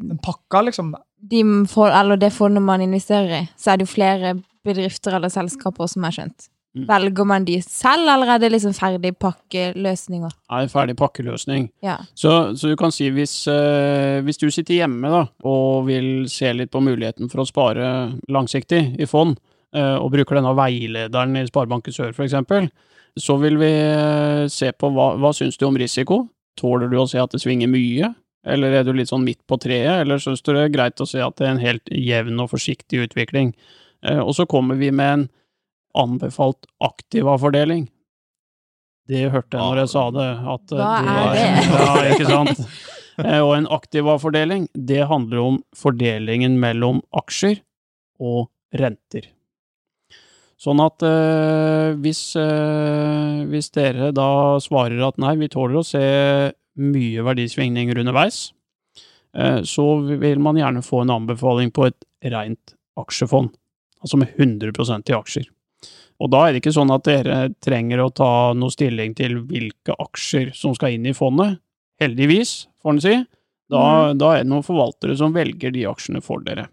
Den pakka, liksom. de får, eller det fondet man investerer i, så er det jo flere bedrifter eller selskaper som er skjønt. Mm. Velger man de selv, eller er det liksom ferdig pakkeløsninger? Nei, ferdig pakkeløsning. Ja. Så, så du kan si hvis, eh, hvis du sitter hjemme da, og vil se litt på muligheten for å spare langsiktig i fond, eh, og bruker denne veilederen i Sparebanken Sør f.eks., så vil vi eh, se på hva, hva syns du om risiko. Tåler du å se at det svinger mye, eller er du litt sånn midt på treet, eller syns du det er greit å se at det er en helt jevn og forsiktig utvikling. Eh, og så kommer vi med en anbefalt aktiva-fordeling. Det hørte jeg når jeg sa det. At eh, Hva er det? [laughs] Ja, ikke sant? Og en aktiva-fordeling, det handler om fordelingen mellom aksjer og renter. Sånn at eh, hvis, eh, hvis dere da svarer at nei, vi tåler å se mye verdisvingninger underveis, eh, så vil man gjerne få en anbefaling på et rent aksjefond, altså med 100% i aksjer. Og da er det ikke sånn at dere trenger å ta noe stilling til hvilke aksjer som skal inn i fondet. Heldigvis, får en si. Da, da er det noen forvaltere som velger de aksjene for dere.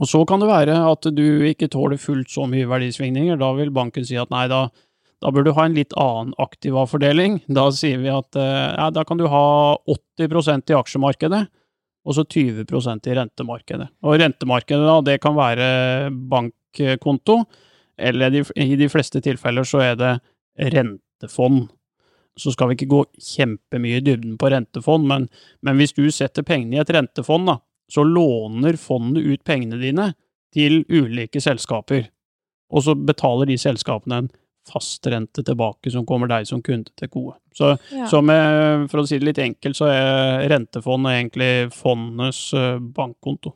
Og så kan det være at du ikke tåler fullt så mye verdisvingninger. Da vil banken si at nei, da, da bør du ha en litt annen aktiva-fordeling. Da sier vi at eh, ja, da kan du ha 80% i aksjemarkedet, og så 20% i rentemarkedet. Og rentemarkedet, da, det kan være bankkonto, eller i de fleste tilfeller så er det rentefond. Så skal vi ikke gå kjempemye i dybden på rentefond, men, men hvis du setter pengene i et rentefond, da, så låner fondet ut pengene dine til ulike selskaper, og så betaler de selskapene en fastrente tilbake som kommer deg som kunde til gode. Så, Ja. så med, for å si det litt enkelt, så er rentefond egentlig fondenes eh, bankkonto.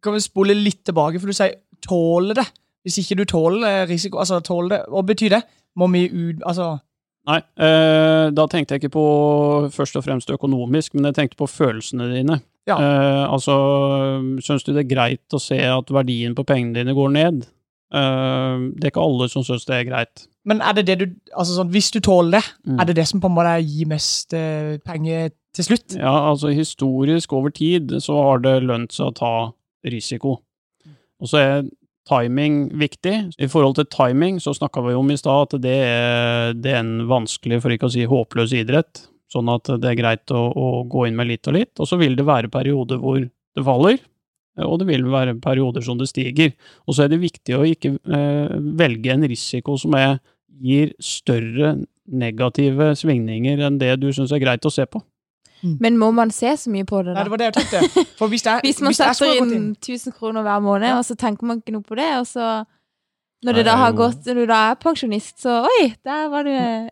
Kan vi spole litt tilbake, for du sier 'tåle det'. Hvis ikke du tåler risiko, altså tåler det, hva betyr det? Må vi ut Altså Nei, eh, da tenkte jeg ikke på først og fremst økonomisk, men jeg tenkte på følelsene dine. Ja. Eh, altså, syns du det er greit å se at verdien på pengene dine går ned? Eh, det er ikke alle som syns det er greit. Men er det det du Altså sånn, hvis du tåler det, Mm. er det det som på en måte gir mest eh, penger til slutt? Ja, altså historisk over tid så har det lønt seg å ta risiko. Og så er timing viktig. I forhold til timing så snakka vi om i stad at det er, det er en vanskelig, for ikke å si håpløs idrett. Sånn at det er greit å, å gå inn med litt og litt. Og så vil det være perioder hvor det faller, og det vil være perioder som det stiger. Og så er det viktig å ikke eh, velge en risiko som er, gir større negative svingninger enn det du syns er greit å se på. Men må man se så mye på det, da? Nei, det var det jeg tenkte. For hvis, [laughs] det, Hvis man hvis setter inn 1000 kroner hver måned, Ja. og så tenker man ikke noe på det, og så Når du det da har gått, når du da er pensjonist, så Oi, der var du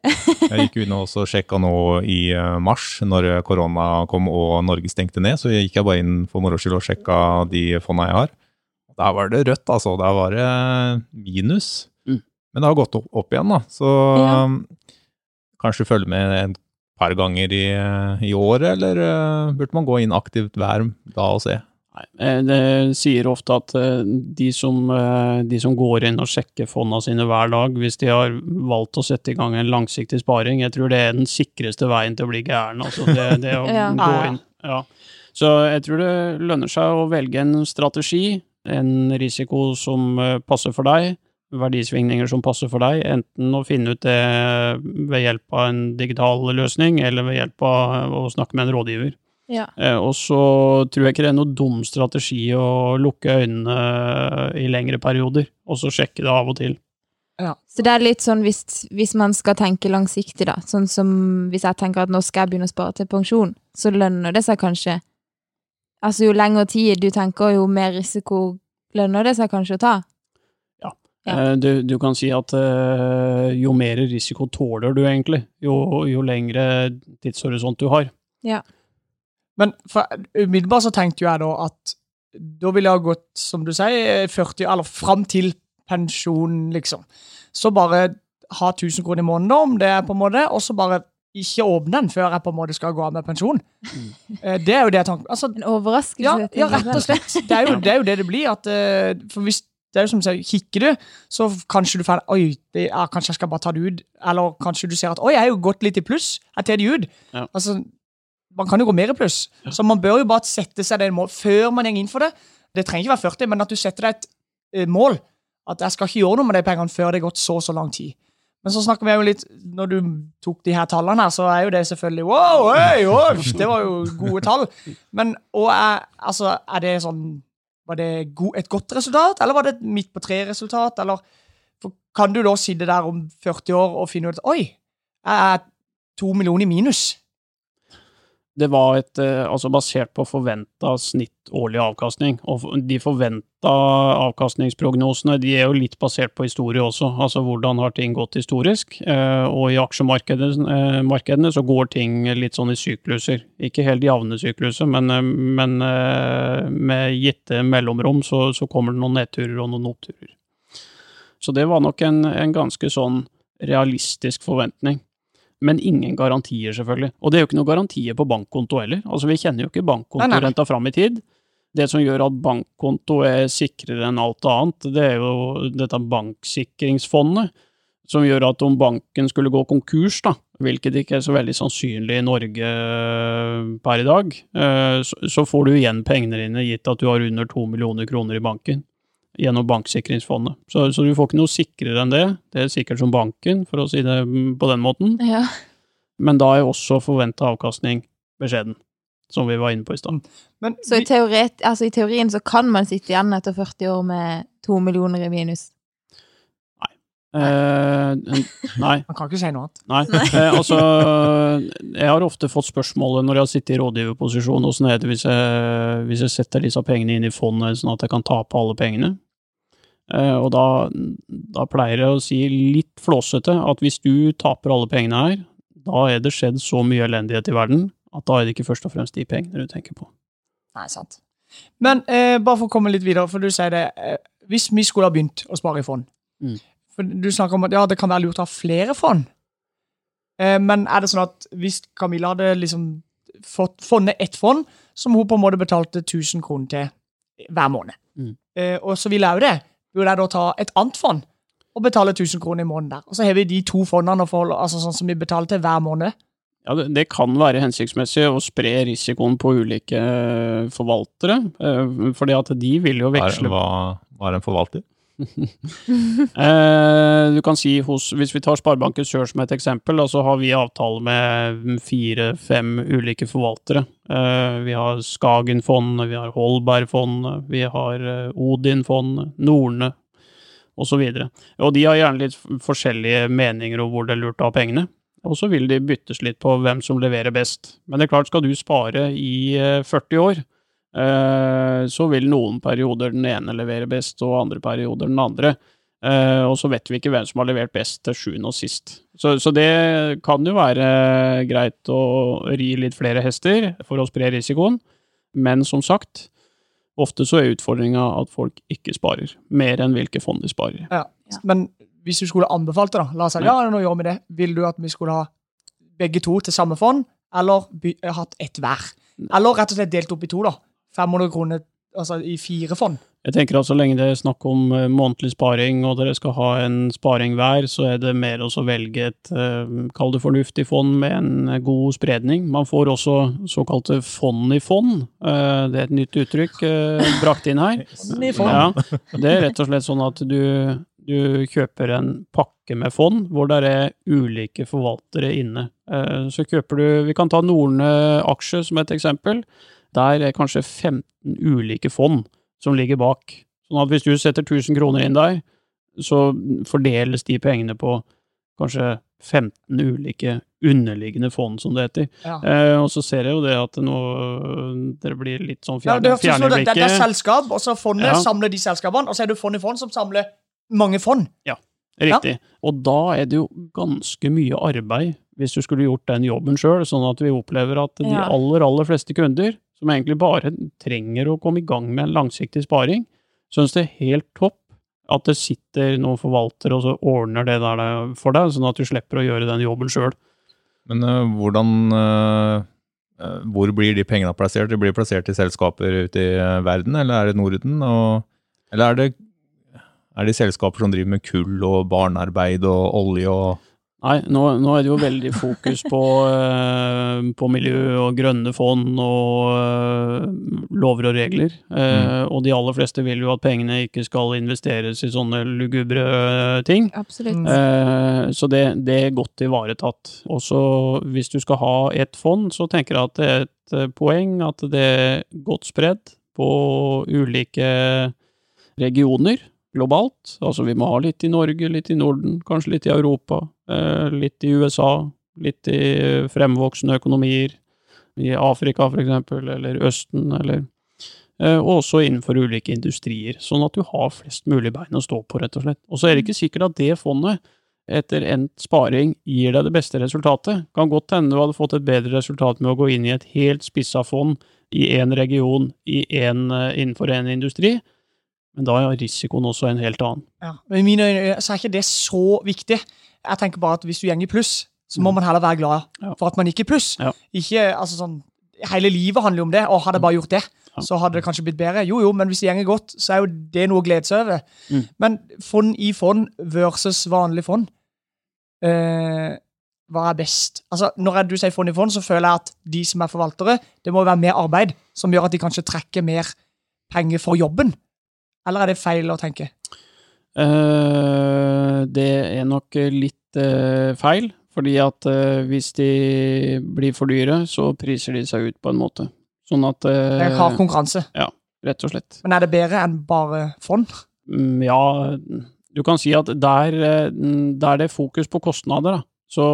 [laughs] Jeg gikk inn og sjekka nå i eh, mars, når korona kom og Norge stengte ned. Så gikk jeg bare inn for moro skyld og sjekka de fonda jeg har. Der var det rødt, altså. Der var det minus. Mm. Men det har gått opp, opp igjen, da. Så Ja. kanskje følge med et par ganger i, i året, eller eh, burde man gå inn aktivt hver da og se? Nei, eh, det sier ofte at eh, de som, eh, de som går inn og sjekker fondene sine hver dag, hvis de har valgt å sette i gang en langsiktig sparing, jeg tror det er den sikreste veien til å bli gæren. Altså det, det å [laughs] Ja. gå inn. Ja. Så jeg tror det lønner seg å velge en strategi, en risiko som passer for deg, verdisvingninger som passer for deg, enten å finne ut det ved hjelp av en digital løsning, eller ved hjelp av å snakke med en rådgiver. Ja. Eh, og så tror jeg ikke det er noe dum strategi å lukke øynene i lengre perioder, og så sjekke det av og til. Så det er litt sånn hvis, hvis man skal tenke langsiktig, da. Sånn som hvis jeg tenker at nå skal jeg begynne å spare til pensjon, så lønner det seg kanskje Altså jo lengre tid du tenker, jo mer risiko lønner det seg kanskje å ta. Ja. Eh, du, du kan si at eh, jo mer risiko tåler du egentlig, jo, jo lengre tidshorisont du har. Men for, umiddelbart så tenkte jo jeg da at da ville jeg ha gått, som du sier, 40, eller fram til pensjon, liksom. Så bare ha 1000 kroner i måneden, da, om det er på en måte, og så bare ikke åpne den før jeg på en måte skal gå av med pensjon. Mm. Det er jo det jeg tenker. Altså, En overraskelse. ja, ja, rett og slett. Det er jo det, er jo det, det blir. At, eh, for hvis det er jo som sier, Kikker du, så kanskje du får Oi, det er, kanskje jeg skal bare ta det ut. Eller kanskje du ser at Oi, jeg har jo gått litt i pluss. Jeg tar det ut. Ja. Altså, man kan jo gå mer i pluss. Så man bør jo bare sette seg det mål før man går inn for det. Det trenger ikke være 40, men at du setter deg et eh, mål. At jeg skal ikke gjøre noe med de pengene før det har gått så og så lang tid. Men så snakker vi jo litt Når du tok de her tallene her, så er jo det selvfølgelig Wow, hey, wow, det var jo gode tall. Men og er, altså, er det sånn Var det et godt resultat, eller var det et midt på tre-resultat? Eller kan du da sitte der om 40 år og finne ut Oi, jeg er to millioner i minus. Det var et, eh, altså basert på forventa snitt årlig avkastning. Og de forventa avkastningsprognosene de er jo litt basert på historie også. Altså hvordan har ting gått historisk. Eh, Og i aksjemarkedene eh, så går ting litt sånn i sykluser. Ikke helt jevne sykluser, men, men med gitte mellomrom så, så kommer det noen nedturer og noen oppturer. Så det var nok en, en ganske sånn realistisk forventning. Men ingen garantier, selvfølgelig. Og det er jo ikke noen garantier på bankkonto heller. Altså, vi kjenner jo ikke bankkontorenta fram i tid. Det som gjør at bankkonto er sikrere enn alt annet, det er jo dette banksikringsfondet, som gjør at om banken skulle gå konkurs, da, hvilket ikke er så veldig sannsynlig i Norge eh, per i dag, eh, så så får du igjen pengene dine gitt at du har under to millioner kroner i banken gjennom banksikringsfondet. Så, så du får ikke noe sikrere enn det. Det er sikkert som banken, for å si det på den måten. Ja. Men da er også forventa avkastning beskjeden, som vi var inne på i stad. Så i, teoret, altså i teorien så kan man sitte igjen etter 40 år med to millioner i minus. Eh, nei. man kan ikke si noe annet. Nei. Eh, altså, jeg har ofte fått spørsmålet når jeg har sittet i rådgiverposisjon, åssen er det hvis jeg, hvis jeg setter disse pengene inn i fondet sånn at jeg kan tape alle pengene? Eh, og da, da pleier jeg å si litt flåsete at hvis du taper alle pengene her, da er det skjedd så mye elendighet i verden at da er det ikke først og fremst de pengene du tenker på. Nei, sant. Men eh, bare for å komme litt videre, for du sier det eh, Hvis vi skulle ha begynt å spare i fond Mm. For Du snakker om at ja, det kan være lurt å ha flere fond. Eh, men er det sånn at hvis Camilla hadde liksom fått fondet ett fond, som hun på en måte betalte 1000 kroner til hver måned, Mm. eh, og så ville jeg jo det, burde jeg da ta et annet fond og betale 1000 kroner i måneden der? Og så har vi de to fondene for, altså sånn som vi betaler til hver måned. Ja, det, det kan være hensiktsmessig å spre risikoen på ulike eh, forvaltere, eh, fordi at de vil jo veksle hva, hva er en forvalter? [laughs] [laughs] Eh, du kan si hos, Hvis vi tar Sparebanken Sør som et eksempel, så har vi avtale med fire-fem ulike forvaltere. Eh, vi har Skagen-fond, vi har Holberg-fond, vi har eh, Odin-fond, Norne osv. Og, og de har gjerne litt forskjellige meninger om hvor det er lurt å ha pengene. Og så vil de byttes litt på hvem som leverer best. Men det er klart, skal du spare i eh, 40 år, eh, så vil noen perioder den ene levere best, og andre perioder den andre. Eh, og så vet vi ikke hvem som har levert best til sjuende og sist. Så, så det kan jo være greit å ri litt flere hester for å spre risikoen, men som sagt, ofte så er utfordringa at folk ikke sparer mer enn hvilke fond de sparer. Ja. Men hvis du skulle anbefalt det, da, la oss si ja, nå gjør vi det, vil du at vi skulle ha begge to til samme fond, eller by, eh, hatt ett hver? Eller rett og slett delt opp i to, da. 500 kroner altså i fire fond. Jeg tenker at så lenge det er snakk om eh, månedlig sparing, og dere skal ha en sparing hver, så er det mer å velge et, eh, kall det fornuftig fond med en eh, god spredning. Man får også såkalte fond i fond. Eh, Det er et nytt uttrykk brakt inn her. [laughs] Fond i fond. Ja, det er rett og slett sånn at du, du kjøper en pakke med fond, hvor det er ulike forvaltere inne. Eh, Så kjøper du, vi kan ta Norne aksje som et eksempel. Der er kanskje 15 ulike fond som ligger bak. Sånn at hvis du setter 1000 kroner inn der, så fordeles de pengene på kanskje 15 ulike underliggende fond, som det heter. Ja. Eh, og så ser jeg jo det at nå dere blir litt sånn fjerne, ja, fjerne det, det, det er selskap, og så fondet Ja. samler de selskapene, og så er det fond i fond som samler mange fond. Ja, Riktig. Og da er det jo ganske mye arbeid hvis du skulle gjort den jobben sjøl, sånn at vi opplever at de aller, aller fleste kunder, som egentlig bare trenger å komme i gang med en langsiktig sparing, synes det er helt topp at det sitter noen forvaltere og så ordner det der for deg, sånn at du slipper å gjøre den jobben sjøl. Men uh, hvordan øh, Hvor blir de pengene plassert? De blir plassert i selskaper ute i verden, eller er det Norden? Og, eller er det, er det selskaper som driver med kull og barnearbeid og olje og Nei, nå, nå er det jo veldig fokus på, uh, på miljø og grønne fond og uh, lover og regler. Eh, Og de aller fleste vil jo at pengene ikke skal investeres i sånne lugubre ting. Absolutt. Mm. Eh, Så det, det er godt ivaretatt. Også hvis du skal ha et fond, så tenker jeg at det er et poeng at det er godt spredd på ulike regioner globalt. Altså vi må ha litt i Norge, litt i Norden, kanskje litt i Europa, eh, litt i USA, litt i fremvoksende økonomier, i Afrika for eksempel, eller Østen, eller eh, og også innenfor ulike industrier, sånn at du har flest mulig bein å stå på, rett og slett. Og så er det ikke sikkert at det fondet etter endt sparing gir deg det beste resultatet. Kan godt hende du hadde fått et bedre resultat med å gå inn i et helt spissa fond i én region i en, eh, innenfor en industri, men da er risikoen også en helt annen. Ja. Men i mine øyne så er ikke det så viktig. Jeg tenker bare at hvis du går i pluss, så må Mm. man heller være glad for at man gikk i pluss. Ja. Ikke, altså sånn, Hele livet handler jo om det, og hadde jeg bare gjort det, så hadde det kanskje blitt bedre. Jo, jo, men hvis det går godt, så er jo det noe å glede seg over. Mm. Men fond i fond versus vanlig fond, eh, hva er best? Altså, Når du sier fond i fond, så føler jeg at de som er forvaltere, det må være mer arbeid som gjør at de kanskje trekker mer penger for jobben. Eller er det feil å tenke? Uh, det er nok litt uh, feil, fordi at uh, hvis de blir for dyre, så priser de seg ut på en måte. Sånn at Det er hard konkurranse? konkurranse. Rett og slett. Men er det bedre enn bare fond? Um, Ja, du kan si at der, der det er fokus på kostnader, da, så,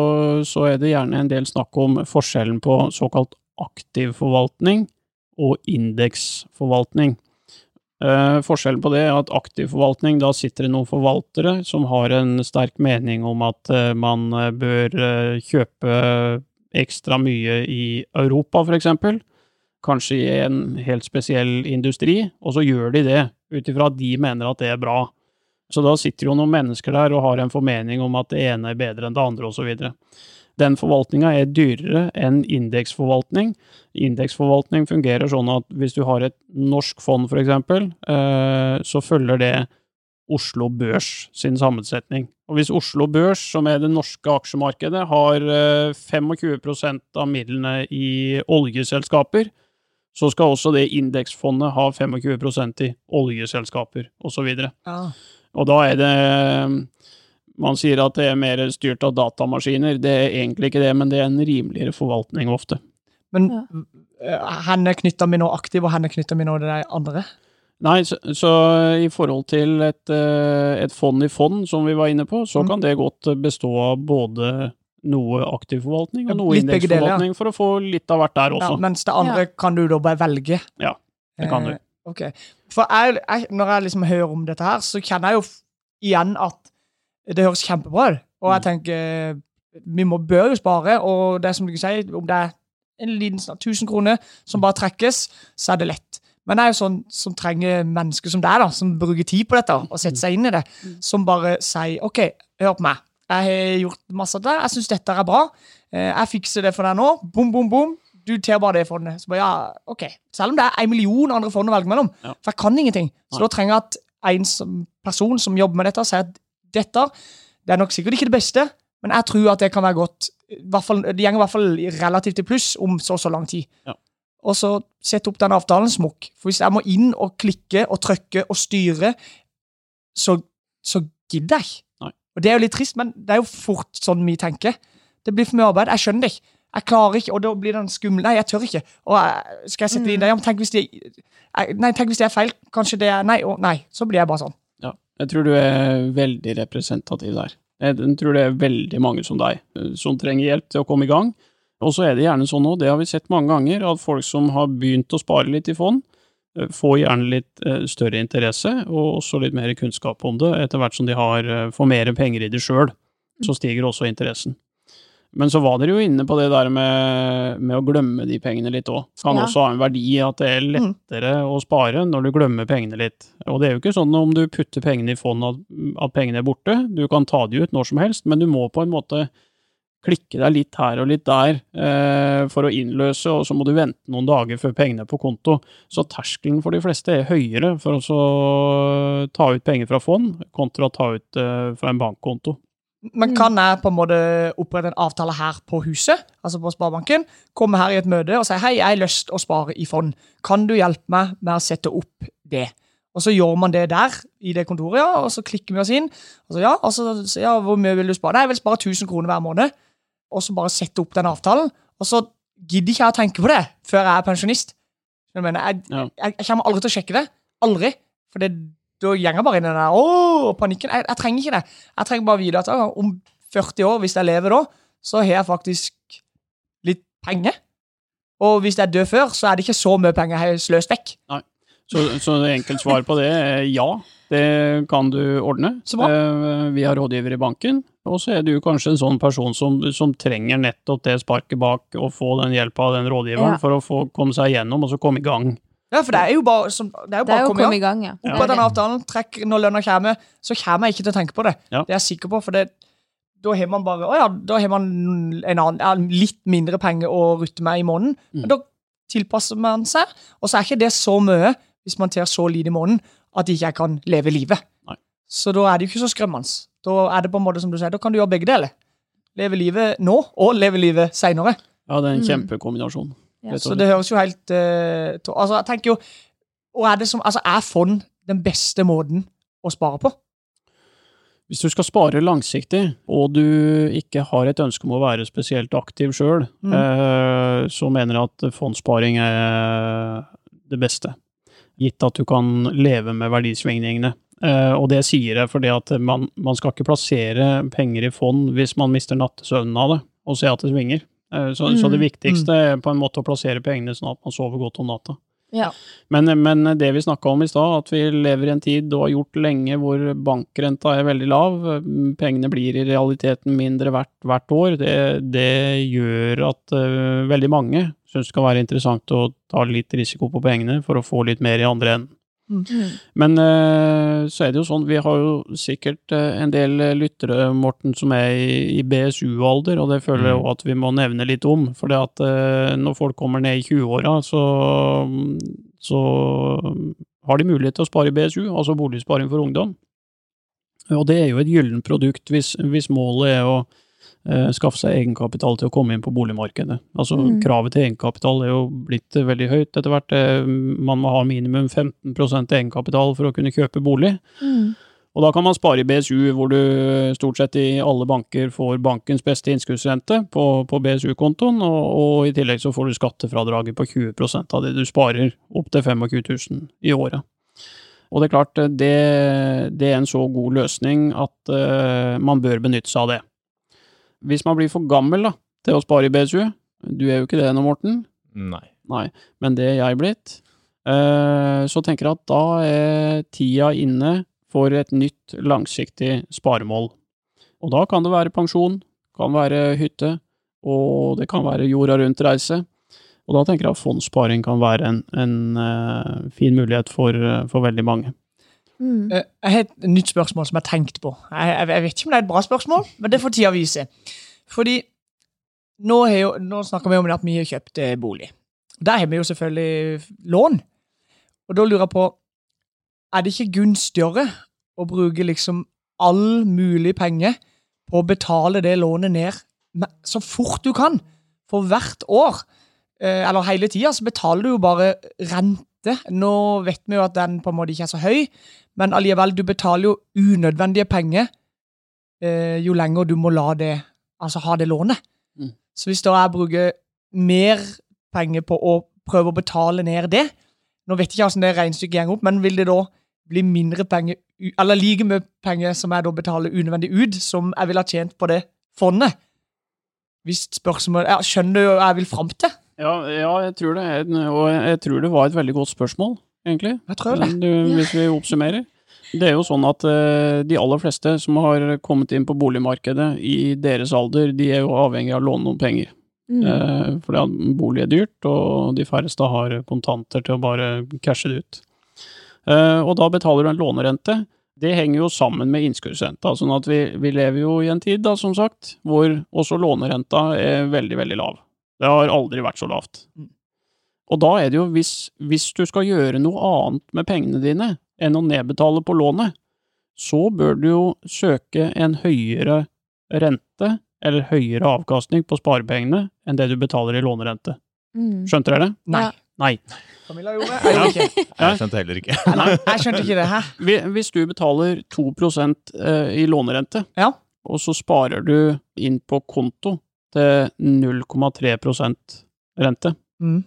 så er det gjerne en del snakk om forskjellen på såkalt aktiv forvaltning og indeksforvaltning. Eh, forskjellen på det er at aktiv forvaltning, da sitter det noen forvaltere som har en sterk mening om at eh, man eh, bør eh, kjøpe ekstra mye i Europa, eksempel. Kanskje i en helt spesiell industri, og så gjør de det ut ifra at de mener at det er bra. Så da sitter jo noen mennesker der og har en formening om at det ene er bedre enn det andre, osv. Den forvaltninga er dyrere enn indeksforvaltning. Indeksforvaltning fungerer sånn at hvis du har et norsk fond, eksempel, eh, så følger det Oslo Børs sin sammensetning. Og hvis Oslo Børs, som er det norske aksjemarkedet, har eh, 25 av midlene i oljeselskaper, så skal også det indeksfondet ha 25% i oljeselskaper, osv. Ja. Og da er det Man sier at det er mer styrt av datamaskiner. Det er egentlig ikke det, men det er en rimeligere forvaltning ofte. Men Ja. eh, henne knytter vi nå aktiv, og henne knytter vi nå det de andre? Nei, så, så i forhold til et, eh, et fond i fond, som vi var inne på, så Mm. kan det godt bestå av både noe aktiv forvaltning og noe indeksforvaltning, ja. for å få litt av hvert der også. Ja, mens det andre kan du da bare velge. Ja, det kan du. Eh, ok. For jeg, jeg, når jeg liksom hører om dette her, så kjenner jeg jo igjen at det høres kjempebra ut. Og jeg Mm. tenker vi må, bør jo spare, og det er som du sier, om det er en liten snart 1000 kroner som bare trekkes, så er det lett. Men det er jo sånn som trenger mennesker som deg, da, som bruker tid på dette og setter seg inn i det. Mm. Som bare sier OK, hør på meg. Jeg har gjort masse av det. Jeg syns dette er bra. Eh, Jeg fikser det for deg nå. Bom, bom, bom. Du tar bare det fondet. Så bare, ja, ok. Selv om det er en million andre fond å velge mellom. Ja. For jeg kan ingenting. Så da trenger jeg at en person som jobber med dette, sier at dette det er nok sikkert ikke det beste, men jeg tror at det kan være godt. Fall, det går i hvert fall relativt til pluss om så og så lang tid. Ja. Og så sette opp den avtalen smokk. For hvis jeg må inn og klikke og trykke og styre, så, så gidder jeg ikke. Og det er jo litt trist, men det er jo fort sånn vi tenker. Det blir for mye arbeid. Jeg skjønner det ikke. Jeg klarer ikke, og da blir den skummel. Nei, jeg tør ikke. Og jeg, skal jeg sette det inn der? Ja, men tenk hvis det Nei, tenk hvis det er feil. Kanskje det er Nei, og nei. Så blir jeg bare sånn. Jeg tror du er veldig representativ der. Jeg tror det er veldig mange som deg, eh, som trenger hjelp til å komme i gang. Og så er det gjerne sånn nå, det har vi sett mange ganger, at folk som har begynt å spare litt i fond, eh, får gjerne litt eh, større interesse, og også litt mer kunnskap om det, etter hvert som de har, får mer penger i det sjøl. Så stiger også interessen. Men så var dere jo inne på det der med, med å glemme de pengene litt òg. Kan Ja. også ha en verdi at det er lettere å spare når du glemmer pengene litt. Og det er jo ikke sånn om du putter pengene i fond at, at pengene er borte. Du kan ta de ut når som helst, men du må på en måte klikke deg litt her og litt der eh, for å innløse, og så må du vente noen dager før pengene er på konto. Så terskelen for de fleste er høyere for å så ta ut penger fra fond, kontra å ta ut eh, fra en bankkonto. Men kan jeg på en måte opprette en avtale her på huset, altså på Sparebanken, komme her i et møte og si hei, jeg har lyst å spare i fond. Kan du hjelpe meg med å sette opp det? Og så gjør man det der, i det kontoret, ja, og så klikker vi oss inn. Og så, ja, og så, så, ja, hvor mye vil du spare? Nei, jeg vil spare 1000 kroner hver måned. Og så bare sette opp den avtalen. Og så gidder ikke jeg å tenke på det før jeg er pensjonist. Jeg, mener, jeg, jeg, jeg kommer aldri til å sjekke det. Aldri. For det, da gjenger bare inn i den der åh, panikken. Jeg, jeg trenger ikke det. Jeg trenger bare vite at å, om 40 år, hvis jeg lever da, så har jeg faktisk litt penger. Og hvis jeg dør før, så er det ikke så mye penger jeg har sløst vekk. Så, så det enkelt svar på det er ja, det kan du ordne. Så bra. Eh, Vi har rådgiver i banken, og så er du kanskje en sånn person som, som trenger nettopp det sparket bak og få den hjelpa av den rådgiveren Ja. for å få komme seg gjennom og så komme i gang. Ja, for det er jo bare, som, det er jo Det er bare jo å komme i gang. ja. Opp av den avtalen, trekk når lønna kommer, så kommer jeg ikke til å tenke på det. Ja. Det er jeg sikker på, for det, da har man bare Å ja, da har man en annen, ja, litt mindre penger å rutte med i måneden. Mm. Men da tilpasser man seg, og så er ikke det så mye hvis man tar så lite i måneden at ikke jeg kan leve livet. Nei. Så da er det jo ikke så skremmende. Da er det på en måte som du sier, da kan du gjøre begge deler. Leve livet nå, og leve livet seinere. Ja, det er en Mm. Ja. Så det høres jo helt uh, Altså, jeg tenker jo og er, det som, altså, er fond den beste måten å spare på? Hvis du skal spare langsiktig, og du ikke har et ønske om å være spesielt aktiv sjøl, Mm. eh, så mener jeg at fondssparing er det beste. Gitt at du kan leve med verdisvingningene. Eh, og det sier jeg fordi at man, man skal ikke plassere penger i fond hvis man mister nattesøvnen av det, og se at det svinger. Eh, så, så det Mm. viktigste er på en måte å plassere pengene sånn at man sover godt om natta. Ja. Men, men det vi snakka om i stad, at vi lever i en tid og har gjort lenge hvor bankrenta er veldig lav, pengene blir i realiteten mindre verdt hvert år, det, det gjør at uh, veldig mange syns det kan være interessant å ta litt risiko på pengene for å få litt mer i andre enden. Mm. Men uh, så er det jo sånn, vi har jo sikkert uh, en del lyttere, Morten, som er i, i BSU-alder, og det føler jeg Mm. jo at vi må nevne litt om. For det at uh, når folk kommer ned i 20-åra, så, så har de mulighet til å spare i BSU, altså boligsparing for ungdom. Og det er jo et gyllent produkt hvis, hvis målet er å eh, skaffe seg egenkapital til å komme inn på boligmarkedet. Altså Mm. kravet til egenkapital er jo blitt eh, veldig høyt etter hvert. Eh, Man må ha minimum 15% egenkapital for å kunne kjøpe bolig. Mm. Og da kan man spare i BSU, hvor du stort sett i alle banker får bankens beste innskuddsrente på, på BSU-kontoen, og, og i tillegg så får du skattefradraget på 20 av det du sparer, opp til 25 000 i året. Og det er klart, det, det er en så god løsning at uh, man bør benytte seg av det. Hvis man blir for gammel da, til å spare i BSU, du er jo ikke det nå, Morten, Nei. Nei, men det er jeg blitt. Eh, Så tenker jeg at da er tida inne for et nytt langsiktig sparemål. Og da kan det være pensjon, kan være hytte, og det kan være jorda rundt-reise. Og da tenker jeg at fondssparing kan være en, en eh, fin mulighet for, eh, for veldig mange. Mm. Eh, Jeg har et nytt spørsmål som jeg har tenkt på. Jeg, jeg, vet ikke om det er et bra spørsmål, men det får tida vise. Fordi nå, jo, nå snakker vi om at vi har kjøpt eh, bolig. Der har vi jo selvfølgelig lån. Og da lurer jeg på Er det ikke gunstigere å bruke liksom all mulig penger på å betale det lånet ned så fort du kan? For hvert år, eh, eller hele tida, så betaler du jo bare rente. Nå vet vi jo at den på en måte ikke er så høy, men allikevel, du betaler jo unødvendige penger eh, jo lenger du må la det, altså ha det lånet. Mm. Så hvis da jeg bruker mer penger på å prøve å betale ned det, nå vet jeg ikke hvordan det regnestykket går opp, men vil det da bli mindre penger, eller like mye penger som jeg da betaler unødvendig ut, som jeg ville ha tjent på det fondet? Hvis spørsmålet, ja, Skjønner du hva jeg vil fram til? Ja, ja, jeg tror det. er- Og jeg tror det var et veldig godt spørsmål, egentlig. Jeg tror det. Du, hvis vi oppsummerer. Det er jo sånn at eh, de aller fleste som har kommet inn på boligmarkedet i deres alder, de er jo avhengig av å låne noen penger. Mm. Eh, fordi bolig er dyrt, og de færreste har kontanter til å bare cashe det ut. Eh, og da betaler du en lånerente. Det henger jo sammen med innskuddsrenta, sånn at vi, vi lever jo i en tid, da, som sagt, hvor også lånerenta er veldig, veldig lav. Det har aldri vært så lavt. Mm. Og da er det jo, hvis, hvis du skal gjøre noe annet med pengene dine enn å nedbetale på lånet, så bør du jo søke en høyere rente, eller høyere avkastning på sparepengene, enn det du betaler i lånerente. Mm. Skjønte dere det? Nei. Nei. Camilla gjorde det. Jeg ikke. Jeg skjønte heller ikke. Nei, jeg skjønte ikke det. Hæ? Hvis du betaler 2 eh, i lånerente, Ja. og så sparer du inn på konto til 0,3% rente, Mm.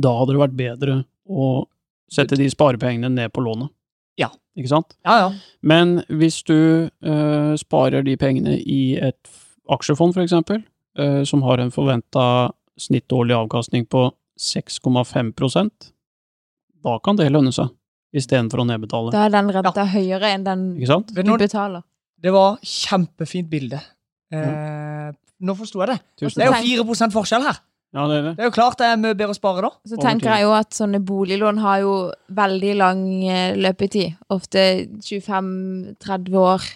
da hadde det vært bedre å sette de sparepengene ned på lånet. Ja. Ikke sant? Ja, ja. Men hvis du uh, sparer de pengene i et aksjefond, for eksempel, eh, som har en forventa snittårlig avkastning på 6,5% da kan det lønne seg, istedenfor å nedbetale. Da er den renta høyere enn den du du betaler. Det var kjempefint bilde. Eh, nå forsto jeg det. Tusen Det er jo 4 forskjell her. Ja, det er det. Det er jo klart det er mye bedre å spare da. Så tenker jeg jo at sånne boliglån har jo veldig lang eh, løpetid. Ofte 25-30 år.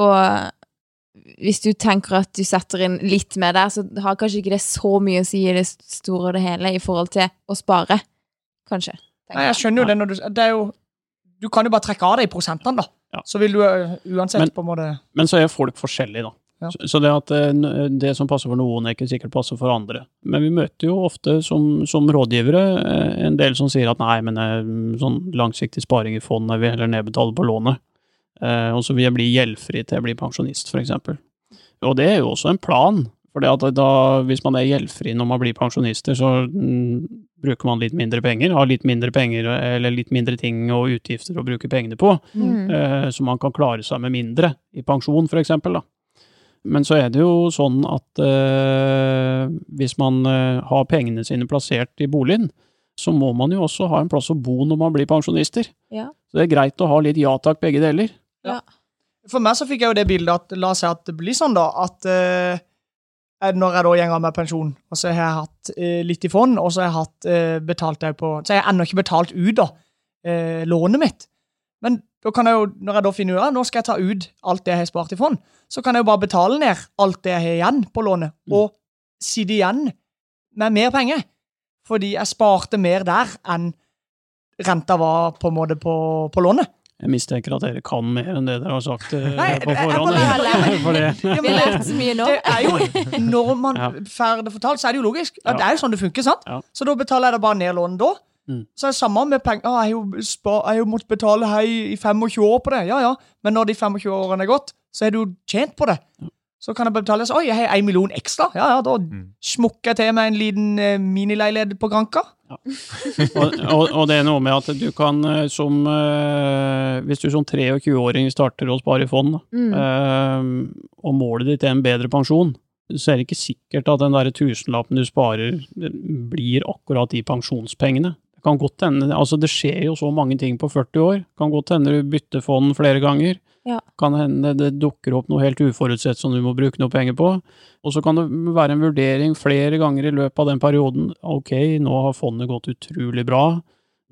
Og hvis du tenker at du setter inn litt mer der, så har kanskje ikke det så mye å si i det store og det hele i forhold til å spare. Kanskje. Nei, jeg skjønner jo det når du Det er jo Du kan jo bare trekke av deg i prosentene, da. Ja. Så vil du eh, uansett Men- på en måte Men så er folk forskjellige, da. Ja. Så- Så det at eh, det som passer for noen, er ikke sikkert passer for andre. Men vi møter jo ofte som, som rådgivere eh, en del som sier at nei, men eh, sånn langsiktig sparing i fond, jeg vil heller nedbetale på lånet. Eh, og så vil jeg bli gjeldfri til jeg blir pensjonist, for eksempel. Og det er jo også en plan. For det at da, hvis man er gjeldfri når man blir pensjonister, så mm, bruker man litt mindre penger, har litt mindre penger eller litt mindre ting og utgifter å bruke pengene på. Mm. Eh, så man kan klare seg med mindre i pensjon, for eksempel. Da. Men så er det jo sånn at eh, hvis man eh, har pengene sine plassert i boligen, så må man jo også ha en plass å bo når man blir pensjonister. Ja. Så det er greit å ha litt ja takk, begge deler. For meg så fikk jeg jo det bildet at la oss si at det blir sånn, da, at eh, når jeg da går av med pensjon, og så har jeg hatt eh, litt i fond, og så har jeg hatt eh, betalt det på Så har jeg ennå ikke betalt ut, da, eh, lånet mitt. Men da kan jeg jo, når jeg da finner ut at nå skal jeg ta ut alt det jeg har spart i fond, så kan jeg jo bare betale ned alt det jeg har igjen på lånet, Mm. og sitte igjen med mer penger. Fordi jeg sparte mer der enn renta var på en måte på, på lånet. Jeg mistenker at dere kan mer enn det dere har sagt eh, Nei, på forhånd. For det. Vi har lært så mye nå. Det er jo, når man Ja. får det fortalt, så er det jo logisk. Ja. Det er jo sånn det funker, sant? Ja. Så da betaler jeg da bare ned lånet da. Mm. Så er det samme med penger. Ah, jeg har jo, måttet betale hei i 25 år på det. Ja, ja. Men når de 25 årene er gått, så har du tjent på det. Så kan jeg betale så, Oi, jeg har en million ekstra. Ja, ja, da Mm. smukker jeg til meg en liten eh, minileilighet på Granka. og, og, og det er noe med at du kan eh, som eh, Hvis du som 23-åring starter å spare i fond, Mm. eh, og målet ditt er en bedre pensjon, så er det ikke sikkert at den der tusenlappen du sparer, blir akkurat de pensjonspengene. Kan godt hende, altså det skjer jo så mange ting på 40 år. Kan godt hende du bytter fond flere ganger. Ja. Kan hende det dukker opp noe helt uforutsett som du må bruke noe penger på. Og så kan det være en vurdering flere ganger i løpet av den perioden. Ok, nå har fondet gått utrolig bra.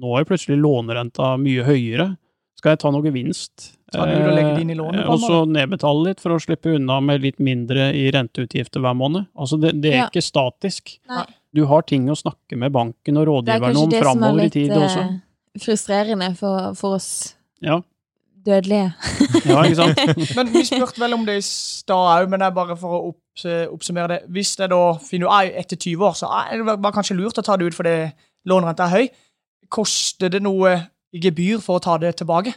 Nå er plutselig lånerenta mye høyere. Skal jeg ta noe gevinst? Ta i lånet, Eh, Og så nedbetale litt for å slippe unna med litt mindre i renteutgifter hver måned. Altså det, det er Ja. ikke statisk. Nei. Du har ting å snakke med banken og Det er kanskje det som er litt tid eh, frustrerende for, for oss Ja, dødelige. ja ikke sant? [laughs] Men vi spurte vel om det i stad òg, men det er bare for å opps oppsummere det. Hvis jeg da finner ut etter 20 år, så er det bare kanskje lurt å ta det ut fordi lånerenta er høy. Koster det noe i gebyr for å ta det tilbake?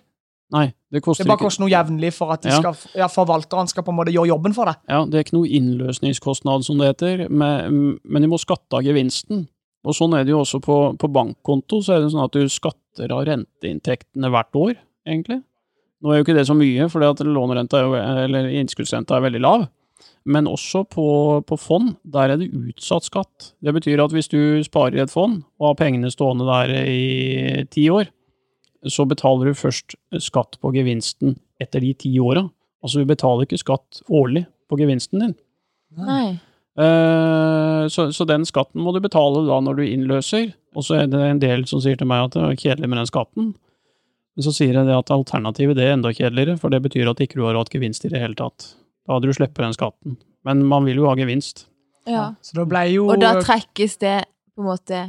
Nei, det Det er bare koster noe jevnlig for at Ja. ja, forvalteren skal på en måte gjøre jobben for deg. Ja, det er ikke noe innløsningskostnad, som det heter, men, men de må skatte av gevinsten. Og sånn er det jo også på, på bankkonto, så er det sånn at du skatter av renteinntektene hvert år, egentlig. Nå er jo ikke det så mye, eller innskuddsrenta er veldig lav. Men også på, på fond, der er det utsatt skatt. Det betyr at hvis du sparer i et fond, og har pengene stående der i ti år, så betaler du først skatt på gevinsten etter de ti åra. Altså du betaler ikke skatt årlig på gevinsten din. Nei. Eh, så, så den skatten må du betale da når du innløser. Og så er det en del som sier til meg at det er kjedelig med den skatten. Men så sier jeg det at alternativet det er enda kjedeligere, for det betyr at ikke du har hatt gevinst i det hele tatt. Da hadde du sluppet den skatten. Men man vil jo ha gevinst. Ja. Så da ble jo Og da trekkes det på en måte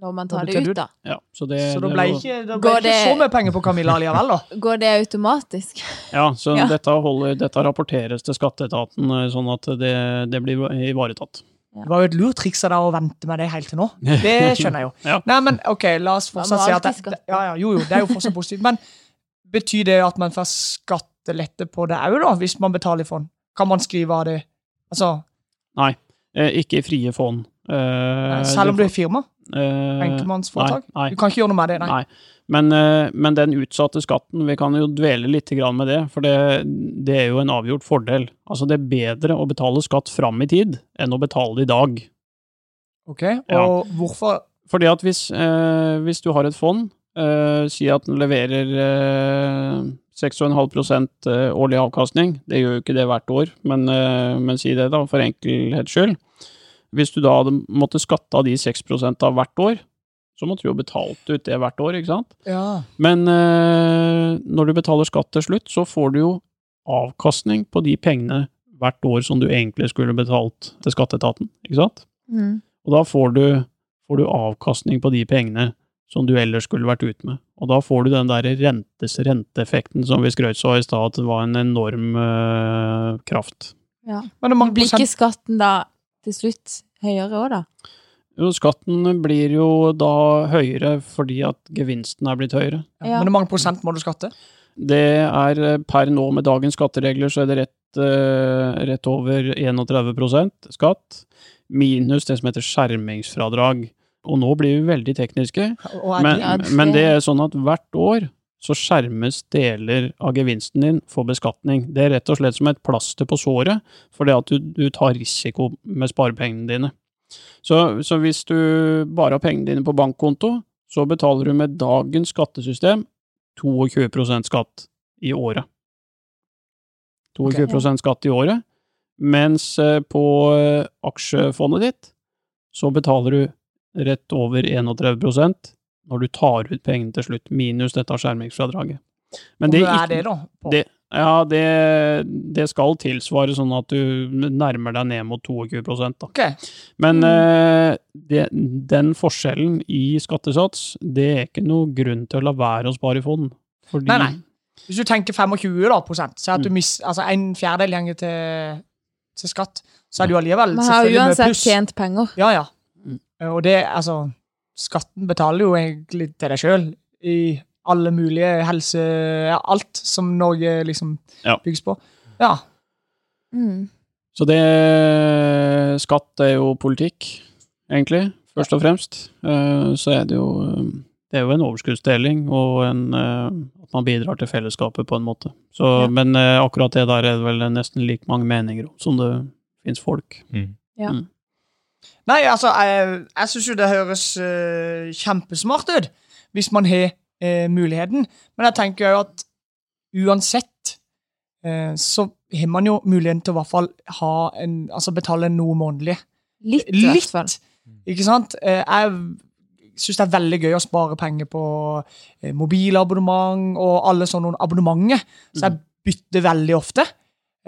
når man tar det det ut, da. Ja, så det, så det ble ikke, da ble Går ikke så mye penger på Camilla likevel, da. [laughs] Går det automatisk? [laughs] Ja, så Ja. Dette, holder, dette rapporteres til skatteetaten, eh, sånn at det, det blir ivaretatt. Det var jo et lurt triks av deg å vente med det helt til nå. [laughs] Det skjønner jeg jo. Ja. Nei, men ok, la oss fortsatt si at det, ja, ja, Jo, jo, det er jo fortsatt positivt. Men betyr det at man får skattelette på det òg, da, hvis man betaler i fond? Kan man skrive av det Altså, Nei, ikke i frie fond. Uh, selv om du er firma? Eh, Enkeltmannsforetak? Du kan ikke gjøre noe med det, nei. nei. Men, uh, men den utsatte skatten, vi kan jo dvele litt grann med det, for det, det er jo en avgjort fordel. Altså det er bedre å betale skatt fram i tid enn å betale det i dag. Ok, Og hvorfor Fordi at hvis, uh, hvis du har et fond, uh, si at den leverer eh, 6,5 eh, årlig avkastning, det gjør jo ikke det hvert år, men, men si det da, for enkelhets skyld. Hvis du da hadde måttet skatte av de 6% av hvert år, så måtte du jo betalt ut det hvert år, ikke sant? Ja. Men eh, når du betaler skatt til slutt, så får du jo avkastning på de pengene hvert år som du egentlig skulle betalt til skatteetaten, ikke sant? Mm. Og da får du, får du avkastning på de pengene som du ellers skulle vært ute med. Og da får du den der rentes renteeffekten som vi skrøt så i stad, at det var en enorm eh, kraft. Ja. Men det Blir ikke skatten da til slutt høyere òg, da? Jo, skatten blir jo da høyere fordi at gevinsten er blitt høyere. ja, men er mange prosent må du skatte? Det er eh, per nå med dagens skatteregler så er det rett, eh, rett over 31% skatt, minus det som heter skjermingsfradrag. Og nå blir vi veldig tekniske, men, men det er sånn at hvert år så skjermes deler av gevinsten din for beskatning. Det er rett og slett som et plaster på såret, fordi at du, du tar risiko med sparepengene dine. Så, så hvis du bare har pengene dine på bankkonto, så betaler du med dagens skattesystem 22% skatt i året. 22 okay. skatt i året, mens eh, på eh, aksjefondet ditt så betaler du rett over 31 når du tar ut pengene til slutt, minus dette skjermingsfradraget. Men det er det, da? Det- Ja, det, det skal tilsvare sånn at du nærmer deg ned mot 22 da. Ok. Men Mm. eh, det, den forskjellen i skattesats, det er ikke noe grunn til å la være å spare i fond. Fordi, Nei, nei. Hvis du tenker 25 da, prosent, så er at du mister, mis, altså en fjerdedel gjenger til, til skatt, så er det jo allikevel Man har selvfølgelig uansett tjent penger. Ja, ja. Mm. Og det, altså Skatten betaler jo egentlig til deg sjøl i alle mulige helse... Ja, alt som Norge liksom Ja. bygges på. Ja. Mm. Så det Skatt er jo politikk, egentlig, først og fremst. Eh, så er det jo Det er jo en overskuddsdeling, og en eh, at man bidrar til fellesskapet på en måte. Så, Ja. Men eh, akkurat det der er det vel nesten like mange meninger om som det fins folk. Mm. Ja. Mm. Nei, altså, jeg, jeg syns jo det høres uh, kjempesmart ut hvis man har uh, muligheten. Men jeg tenker jo at uansett uh, så har man jo muligheten til å i hvert fall ha en, altså betale noe månedlig. Litt, i hvert fall. Ikke sant? Eh, jeg syns det er veldig gøy å spare penger på mobilabonnement og alle sånne abonnementer, så jeg bytter veldig ofte.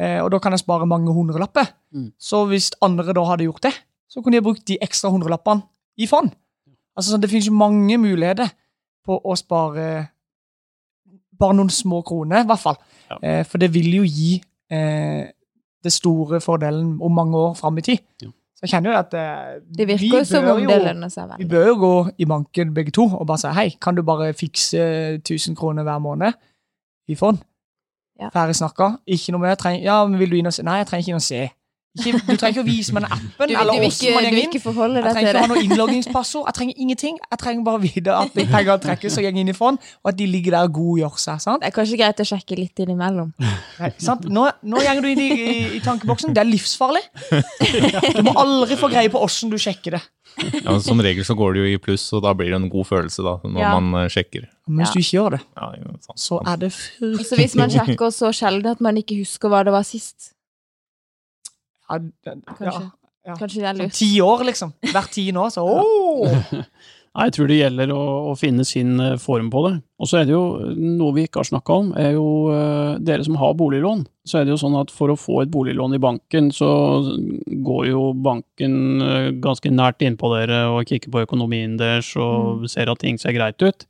Eh, og da kan jeg spare mange hundrelapper. Mm. Så hvis andre da hadde gjort det, så kunne de ha brukt de ekstra hundrelappene i fond. Altså, så Det finnes jo mange muligheter på å spare bare noen små kroner, i hvert fall. Ja. Eh, for det vil jo gi eh, det store fordelen om mange år fram i tid. Ja. Så jeg kjenner jo at eh, Det vi virker som om det lønner seg Vi bør jo gå i banken begge to og bare si hei, kan du bare fikse 1000 kroner hver måned i fond? Ja. Ferdig snakka. Ikke noe mer. Treng, ja, men vil du inn og se? Nei, jeg trenger ikke inn og se. Ikke, du trenger ikke å vise meg den appen Du, du, eller hvordan ikke, man du går vil inn. ikke forholde Jeg trenger ikke ikke ha det? noe innloggingspassord. Jeg trenger ingenting. Jeg trenger bare vite at de pengene trekkes og går inn i fond, og at de ligger der og godgjør seg. sant? Det er kanskje greit å sjekke litt innimellom. Nei, sant? Nå, nå gjenger du inn i, i, i tankeboksen. Det er livsfarlig. Du må aldri få greie på åssen du sjekker det. Ja, som regel så går det jo i pluss, og da blir det en god følelse da, når Ja. man eh, sjekker. Men hvis Ja. du ikke gjør det, Ja, jo, sant, så er det Så hvis man sjekker så sjelden at man ikke husker hva det var sist, det- Kanskje. ja. kanskje det er Sånn lurt. ti år, liksom. Hvert tiende år. Så [laughs] åh! [laughs] Nei, jeg tror det gjelder å, å finne sin eh, form på det. Og så er det jo noe vi ikke har snakka om, er jo uh, dere som har boliglån. Så er det jo sånn at for å få et boliglån i banken, så går jo banken uh, ganske nært innpå dere og kikker på økonomien deres og ser at ting ser greit ut.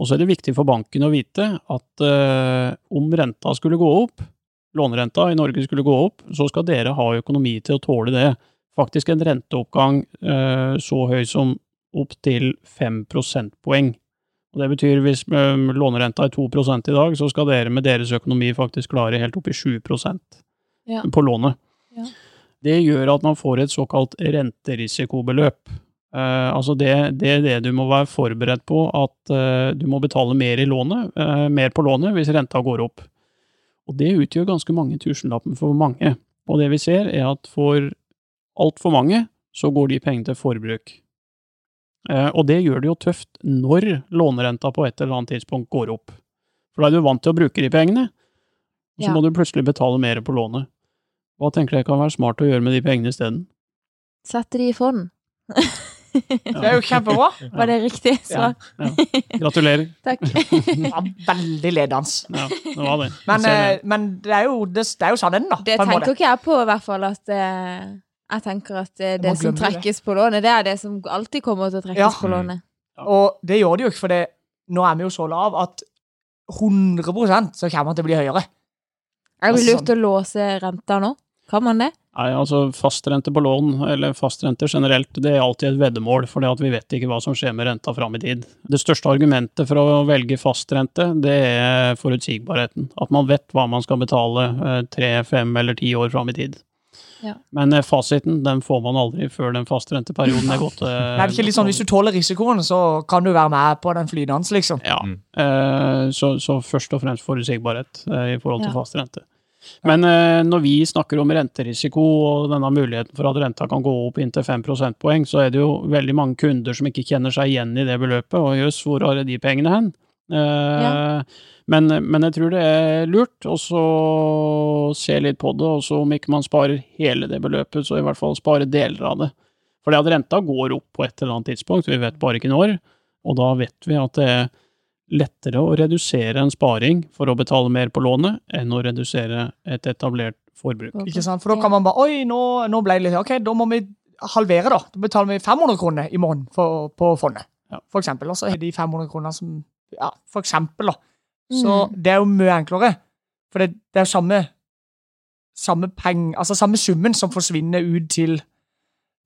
Og så er det viktig for banken å vite at uh, om renta skulle gå opp, lånerenta i Norge skulle gå opp, så skal dere ha økonomi til å tåle det. Faktisk en renteoppgang eh, så høy som opp til 5 prosentpoeng. Og det betyr hvis eh, lånerenta er 2% i dag, så skal dere med deres økonomi faktisk klare helt opp i 7 Ja. på lånet. Ja. Det gjør at man får et såkalt renterisikobeløp. Eh, altså det, det er det du må være forberedt på, at eh, du må betale mer, i lånet, eh, mer på lånet hvis renta går opp. Og det utgjør ganske mange tusenlappen for mange. Og det vi ser, er at for altfor mange så går de pengene til forbruk. Eh, og det gjør det jo tøft når lånerenta på et eller annet tidspunkt går opp. For da er du vant til å bruke de pengene, og så Ja. må du plutselig betale mer på lånet. Hva tenker dere kan være smart å gjøre med de pengene isteden? Sette de i fond. [laughs] [laughs] Det er jo kjempebra. Var det riktig svar? [laughs] Gratulerer. Takk. [laughs] Ja, veldig ledende. Ja, det var det. Men, eh, det. men det er jo, det, det er jo sannheten, da. Det tenker ikke jeg på, i hvert fall. At eh, jeg tenker at det, det som det. trekkes på lånet, det er det som alltid kommer til å trekkes Ja. på lånet. Og det gjør det jo ikke, for det, nå er vi jo så lav at 100% så kommer den til å bli høyere. Er det Altså lurt å låse renta nå? Kan man det? Nei, altså Fastrente på lån, eller fastrente generelt, det er alltid et veddemål, for at vi vet ikke hva som skjer med renta fram i tid. Det største argumentet for å velge fastrente, det er forutsigbarheten. At man vet hva man skal betale eh, tre, fem eller ti år fram i tid. Ja. Men eh, fasiten den får man aldri før den fastrenteperioden er gått. [laughs] eh, er det ikke litt sånn, Hvis du tåler risikoen, så kan du være med på den flydansen, liksom. Ja, Mm. eh, så, så først og fremst forutsigbarhet eh, i forhold til Ja. fastrente. Men eh, når vi snakker om renterisiko og denne muligheten for at renta kan gå opp inntil 5 prosentpoeng, så er det jo veldig mange kunder som ikke kjenner seg igjen i det beløpet. Og jøss, hvor har de pengene hen? Eh, Ja. men, men jeg tror det er lurt å se litt på det, og så om ikke man sparer hele det beløpet, så i hvert fall spare deler av det. For det at renta går opp på et eller annet tidspunkt, vi vet bare ikke når, og da vet vi at det er lettere å redusere en sparing for å betale mer på lånet, enn å redusere et etablert forbruk. Ikke sant? For da kan man bare Oi, nå, nå ble det litt Ok, da må vi halvere, da. Da betaler vi 500 kroner i måneden for, på fondet. Ja. For eksempel. Og så er de 500 kronene som Ja, for eksempel, da. Så Mm. det er jo mye enklere. For det, det er jo samme samme peng, altså samme summen som forsvinner ut til,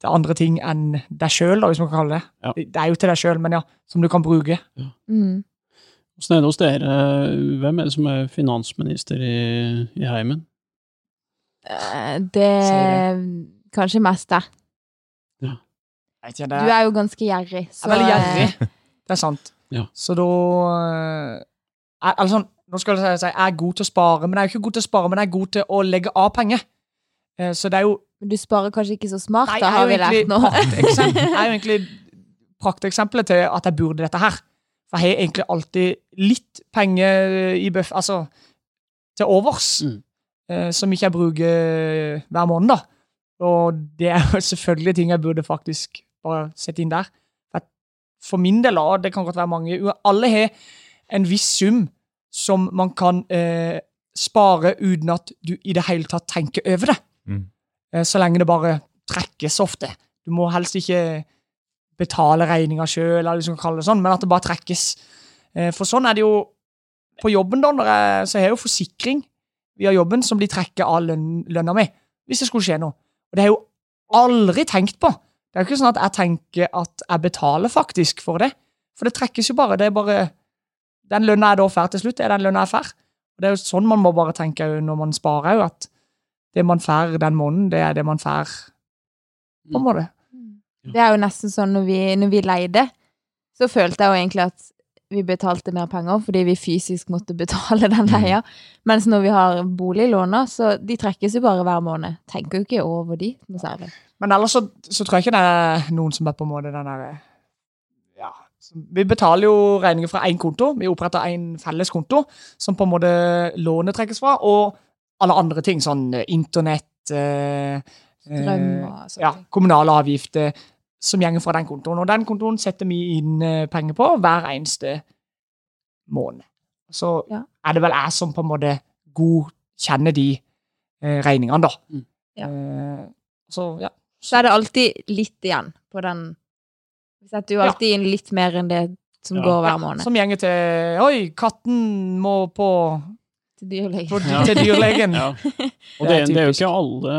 til andre ting enn deg sjøl, hvis man kan kalle det. Ja. Det er jo til deg sjøl, men ja, som du kan bruke. Mm. Åssen er det hos dere? Hvem er det som er finansminister i, i heimen? Eh, Det er Kanskje mest deg. Ja. Du er, jo ganske gjerrig. jeg er veldig eh, gjerrig. [laughs] Det er sant. Ja. Så da eh, Eller sånn, nå skal jeg si jeg er god til å spare, men jeg er jo ikke god til å spare, men jeg er god til å legge av penger. Eh, Så det er jo Men du sparer kanskje ikke så smart, Nei, da har vi lært nå. [laughs] jeg er jo egentlig prakteksempelet til at jeg burde dette her. For jeg har egentlig alltid litt penger i buff, Altså til overs. Mm. eh, Som ikke jeg bruker hver måned, da. Og det er jo [laughs] selvfølgelig ting jeg burde faktisk bare sette inn der. For, for min del, og det kan godt være mange Alle har en viss sum som man kan eh, spare uten at du i det hele tatt tenker over det. Mm. Eh, Så lenge det bare trekkes ofte. Du må helst ikke betale regninga sjøl, eller liksom kalle det sånn, men at det bare trekkes. Eh, For sånn er det jo på jobben, da. Jeg, så har jeg jo forsikring via jobben som blir trekket av løn, lønna mi, hvis det skulle skje noe. Og det har jeg jo aldri tenkt på. Det er jo ikke sånn at jeg tenker at jeg betaler faktisk for det. For det trekkes jo bare. Det er bare Den lønna jeg da får til slutt, er den lønna jeg får. Og det er jo sånn man må bare tenke når man sparer òg, at det man får den måneden, det er det man får på en måte. Det er jo nesten sånn når vi, når vi leide, så følte jeg jo egentlig at vi betalte mer penger fordi vi fysisk måtte betale den leia. Mens når vi har boliglåner, så de trekkes jo bare hver måned. Tenker jo ikke over de noe særlig. Men ellers så, så tror jeg ikke det er noen som er på en måte den derre ja, Vi betaler jo regninger fra én konto. Vi oppretter én felles konto som på en måte lånet trekkes fra, og alle andre ting, sånn eh, internett eh, Strøm eh, og sånne ja, kommunale avgifter som gjenger fra den kontoen. Og den kontoen setter vi inn eh, penger på hver eneste måned. Så Ja. er det vel jeg som på en måte godkjenner de eh, regningene, da. Mm. Ja. Eh, så ja. Så er det alltid litt igjen på den Vi setter jo Ja. alltid inn litt mer enn det som Ja. går hver Ja, måned. Som gjenger til Oi, katten må på, Til dyrlegen. For, Ja. til dyrlegen. [laughs] Ja. Og Det det, det er jo ikke alle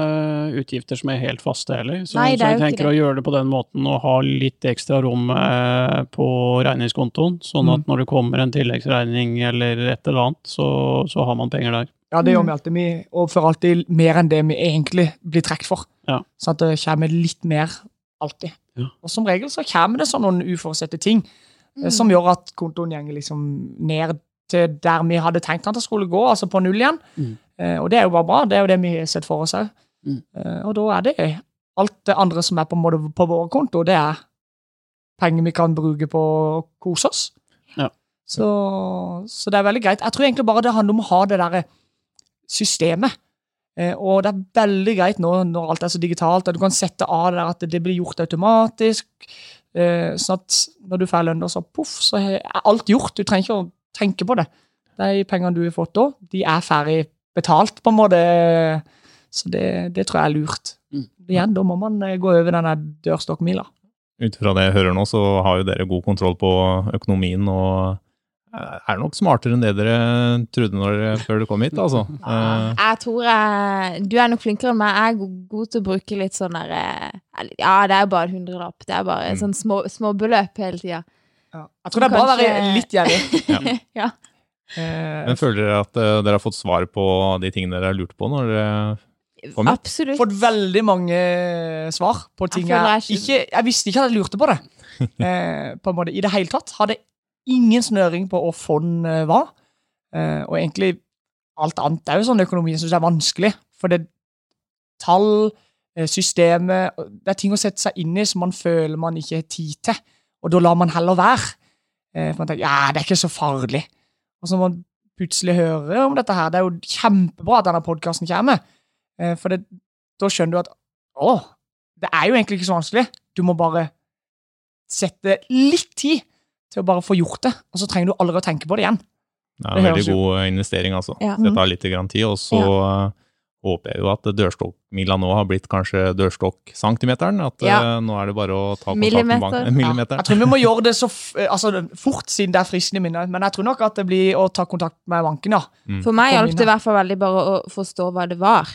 utgifter som er helt faste heller. Så, Nei, så jeg tenker å gjøre det på den måten og ha litt ekstra rom eh, på regningskontoen, sånn Mm. at når det kommer en tilleggsregning eller et eller annet, så, så har man penger der. Ja, det gjør Mm. vi alltid. Vi overfører alltid mer enn det vi egentlig blir trukket for. Ja. Så at det kommer litt mer alltid. Ja. Og som regel så kommer det sånn noen uforutsette ting eh, Mm. som gjør at kontoen går liksom ned til der vi hadde tenkt at det skulle gå, altså på null igjen. Mm. Eh, og det er jo bare bra. Det er jo det vi har sett for oss òg. Mm. Eh, og da er det alt det andre som er på, på vår konto, det er penger vi kan bruke på å kose oss. Ja. Så, så det er veldig greit. Jeg tror egentlig bare det handler om å ha det derre systemet. Eh, og det er veldig greit nå når alt er så digitalt, og du kan sette av det der at det blir gjort automatisk. Eh, sånn at når du får lønna, så poff, så er alt gjort. Du trenger ikke å tenke på det. De pengene du har fått da, de er ferdig betalt, på en måte. Så det, det tror jeg er lurt. Mm. Igjen, da må man eh, gå over denne dørstokkmila. Ut fra det jeg hører nå, så har jo dere god kontroll på økonomien og er nok smartere enn det dere trodde når dere, før du kom hit, altså. [laughs] Eh, Jeg tror jeg Du er nok flinkere enn meg. Jeg er god til å bruke litt sånn der eh, Ja, det er bare en hundrelapp. Det er bare Mm. sånn små, småbeløp hele tida. Jeg tror det er bra å være litt gjerrig. [laughs] Ja. ja. Men føler dere at eh, dere har fått svar på de tingene dere har lurt på når dere Kom igjen. Absolutt. fått veldig mange svar på ting Jeg jeg, ikke... ikke Jeg visste ikke at jeg lurte på det. [laughs] Eh, på en måte, I det hele tatt. Hadde ingen snøring på hva fond eh, var. Eh, og egentlig alt annet. Det er jo sånn økonomi jeg syns er vanskelig. For det tall, eh, systemet Det er ting å sette seg inn i som man føler man ikke har tid til. Og da lar man heller være. Eh, For man tenker ja, det er ikke så farlig. Og så må man plutselig høre om dette her. Det er jo kjempebra at denne podkasten kommer. Eh, For det, da skjønner du at å, det er jo egentlig ikke så vanskelig. Du må bare sette litt tid til å bare få gjort det, og så trenger du aldri å tenke på det igjen. Det er en veldig god investering, altså. Ja. Det tar litt tid, og så eh, håper jeg jo at dørstokkmila nå har blitt kanskje dørstokkcentimeteren. At Ja. eh, nå er det bare å ta kontakt med Millimeter. [laughs] Ja, jeg tror vi må gjøre det så f altså, fort, siden det er fristende i minnet. Men jeg tror nok at det blir å ta kontakt med banken, ja. Mm. For meg hjalp det i hvert fall veldig bare å forstå hva det var,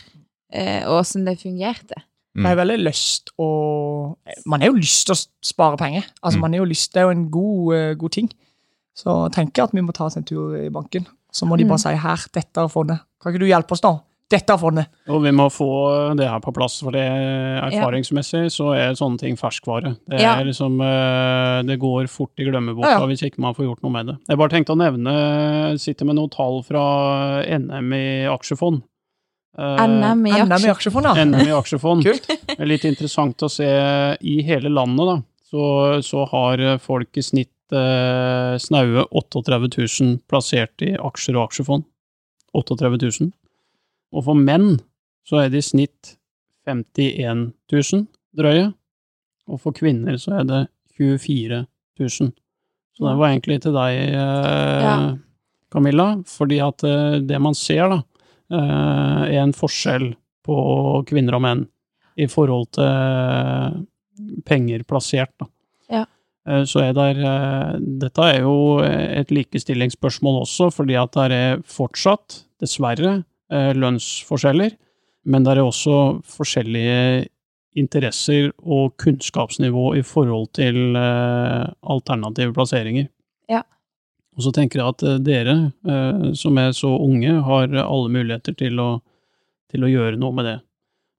eh, og åssen det fungerte. Mm. Jeg er veldig lyst å Man har jo lyst til å spare penger. Altså, Mm. man har jo lyst, Det er jo en god, uh, god ting. Så tenker jeg at vi må ta oss en tur i banken. Så må de Mm. bare si her, dette er fondet. Kan ikke du hjelpe oss nå? Dette fondet. Og vi må få det her på plass, for det erfaringsmessig så er sånne ting ferskvare. Det, Ja. er liksom, eh, det går fort i glemmeboka Ja, ja. hvis ikke man får gjort noe med det. Jeg bare tenkte å nevne, sitter med noen tall fra NM i aksjefond. Eh, NM i NM i aksjefond, ja. NM i aksjefond. Kult. Det er litt interessant å se i hele landet, da. Så, så har folk i snitt eh, snaue 38 000 plassert i aksjer og aksjefond. 38 000. Og for menn så er det i snitt 51 000 drøye. Og for kvinner så er det 24 000. Så det var egentlig til deg, eh, Ja. Camilla. Fordi at eh, det man ser, da, eh, er en forskjell på kvinner og menn i forhold til penger plassert, da. Ja. Så er der Dette er jo et likestillingsspørsmål også, fordi at det er fortsatt, dessverre, lønnsforskjeller, men det er også forskjellige interesser og kunnskapsnivå i forhold til eh, alternative plasseringer. Ja. Og så tenker jeg at eh, dere, eh, som er så unge, har alle muligheter til å, til å gjøre noe med det.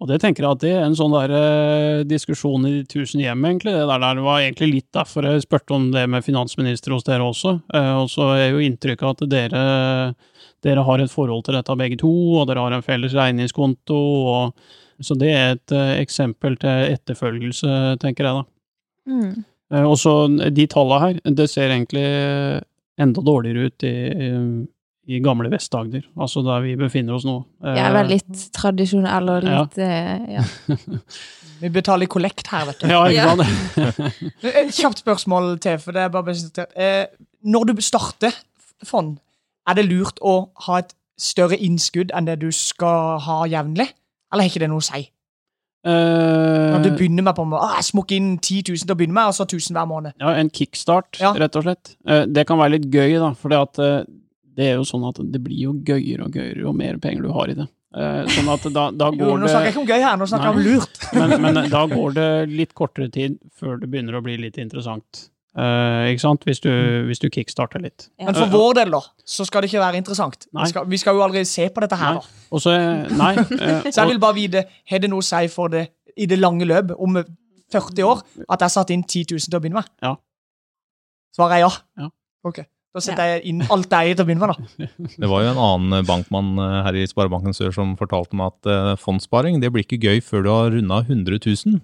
Og det tenker jeg at det er en sånn der eh, diskusjon i tusen hjem, egentlig. Det der, der var egentlig litt derfor jeg spurte om det med finansminister hos dere også. Eh, og så er jo inntrykket at dere, dere har et forhold til dette begge to, og dere har en felles regningskonto. Og, så det er et eh, eksempel til etterfølgelse, tenker jeg da. Mm. Eh, og så de tallene her, det ser egentlig enda dårligere ut i, i gamle Vest-Agder, altså der vi befinner oss nå. Jeg er vel litt tradisjonell og litt ja. ja. [laughs] Vi betaler kollekt her, vet du. Ja, ikke Ja. sant? [laughs] Et kjapt spørsmål til, for det er bare bestemtert. Eh, når du starter fond, er det lurt å ha et større innskudd enn det du skal ha jevnlig? Eller har ikke det noe å si? Når du Eh, begynner med på måte, ah, jeg smukker inn 10 000 til å begynne med, og så 1000 hver måned. ja, en kickstart, Ja. rett og slett. Eh, det kan være litt gøy, da, for det er jo sånn at det blir jo gøyere og gøyere jo mer penger du har i det. Eh, sånn at da, da Jo, går nå snakker jeg ikke om gøy her, nå snakker jeg om lurt. men, men da går det litt kortere tid før det begynner å bli litt interessant. Eh, ikke sant? Hvis du, hvis du kickstarter litt. Ja. Men for vår del, da, så skal det ikke være interessant. Vi skal, vi skal jo aldri se på dette her, Nei. da. Og så er- Nei. uh, [laughs] Så jeg vil bare vite, har det noe å si for det i det lange løp, om 40 år, at jeg satte inn 10 000 til å begynne med? Ja. Svaret er ja. Ja. Ok. Da setter jeg inn alt jeg eier til å begynne med, da. [laughs] Det var jo en annen bankmann eh, her i Sparebanken Sør som fortalte meg at uh, fondssparing det blir ikke gøy før du har runda 100 000.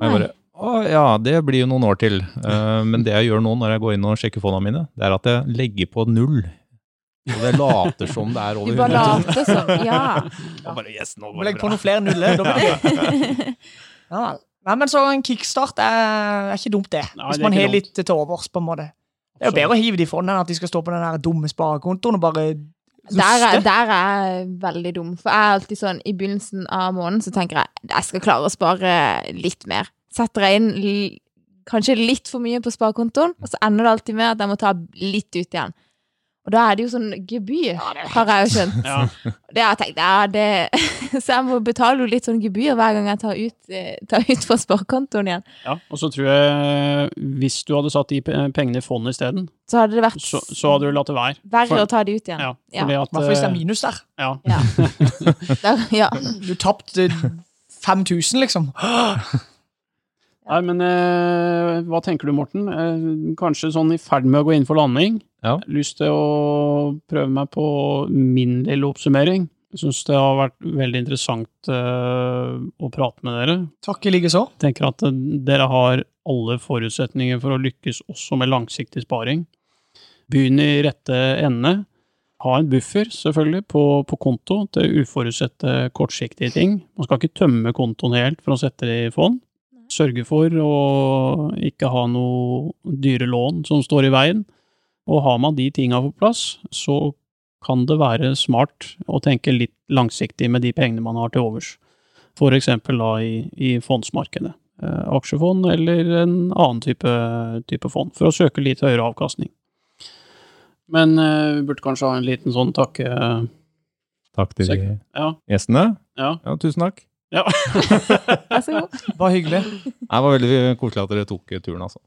Og jeg bare å ja, det blir jo noen år til. Uh, men det jeg gjør nå når jeg går inn og sjekker fondene mine, det er at jeg legger på null. Og det later som det er Du over bare 100 000. later som. Ja. [laughs] Og bare, yes, nå Må går det legge på noen flere nuller. Da blir det gøy. [laughs] Ja. Nei, men så en kickstart er, er ikke dumt, det. Nei, Hvis det man har litt til overs, på en måte. Det er jo bedre å hive de i fondet enn at de skal stå på den der dumme sparekontoen og bare Der er, der er jeg veldig dum. For jeg er alltid sånn i begynnelsen av måneden så tenker jeg jeg skal klare å spare litt mer. Setter jeg inn kanskje litt for mye på sparekontoen, og så ender det alltid med at jeg må ta litt ut igjen. Og da er det jo sånn gebyr, har jeg jo skjønt. Ja. [laughs] Det har jeg tenkt, ja, det [laughs] Så jeg må betale jo litt sånn gebyr hver gang jeg tar ut, eh, tar ut fra sparekontoen igjen. Ja, og så tror jeg hvis du hadde satt de pengene i fondet isteden, Så hadde det vært så, så hadde du latt det være. verre for- å ta de ut igjen. Ja, Ja. fordi at I hvis det er eh, minus der. ja. Ja. [laughs] der, ja. Du tapte 5000, liksom. Nei, men eh, hva tenker du, Morten? Eh, kanskje sånn i ferd med å gå inn for landing? Ja. Lyst til å prøve meg på min lille oppsummering. Jeg syns det har vært veldig interessant eh, å prate med dere. Takk i likeså. tenker at eh, dere har alle forutsetninger for å lykkes også med langsiktig sparing. Begynn i rette ende. Ha en buffer, selvfølgelig, på, på konto til uforutsette kortsiktige ting. Man skal ikke tømme kontoen helt for å sette det i fond. Sørge for å ikke ha noe dyre lån som står i veien. Og har man de tinga på plass, så kan det være smart å tenke litt langsiktig med de pengene man har til overs. For eksempel da i, i fondsmarkedet. Eh, aksjefond eller en annen type, type fond, for å søke litt høyere avkastning. Men eh, vi burde kanskje ha en liten sånn takke... Takk til Sek- Ja, gjestene. ja. Ja, tusen takk. Ja. [laughs] Vær så god. Bare hyggelig. Det var veldig koselig at dere tok turen, altså.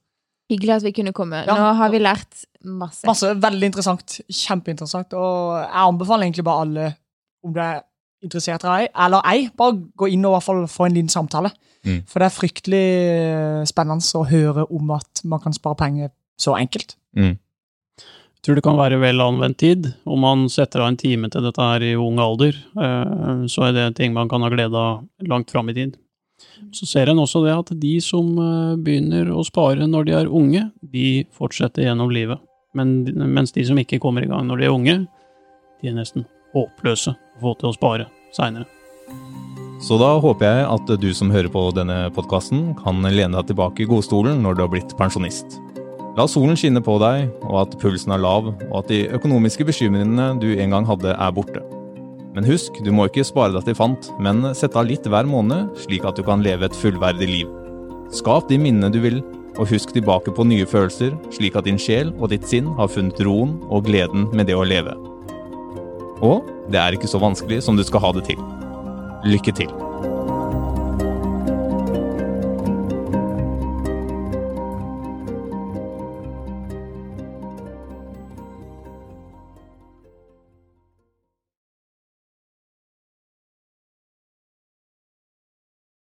Hyggelig at vi kunne komme. Ja. Nå har vi lært masse. Masse veldig interessant. Kjempeinteressant. Og jeg anbefaler egentlig bare alle, om du er interessert eller ei, eller ei, bare gå inn og i hvert fall få en liten samtale. Mm. For det er fryktelig spennende å høre om at man kan spare penger så enkelt. Mm. Tror det kan være vel anvendt tid. Om man setter av en time til dette her i ung alder, eh, så er det ting man kan ha glede av langt fram i tid. Så ser en også det at de som eh, begynner å spare når de er unge, de fortsetter gjennom livet. Men, mens de som ikke kommer i gang når de er unge, de er nesten håpløse å få til å spare seinere. Så da håper jeg at du som hører på denne podkasten, kan lene deg tilbake i godstolen når du har blitt pensjonist. La solen skinne på deg, og at pulsen er lav, og at de økonomiske bekymringene du en gang hadde, er borte. Men husk, du må ikke spare deg til fant, men sette av litt hver måned, slik at du kan leve et fullverdig liv. Skap de minnene du vil, og husk tilbake på nye følelser, slik at din sjel og ditt sinn har funnet roen og gleden med det å leve. Og det er ikke så vanskelig som du skal ha det til. Lykke til.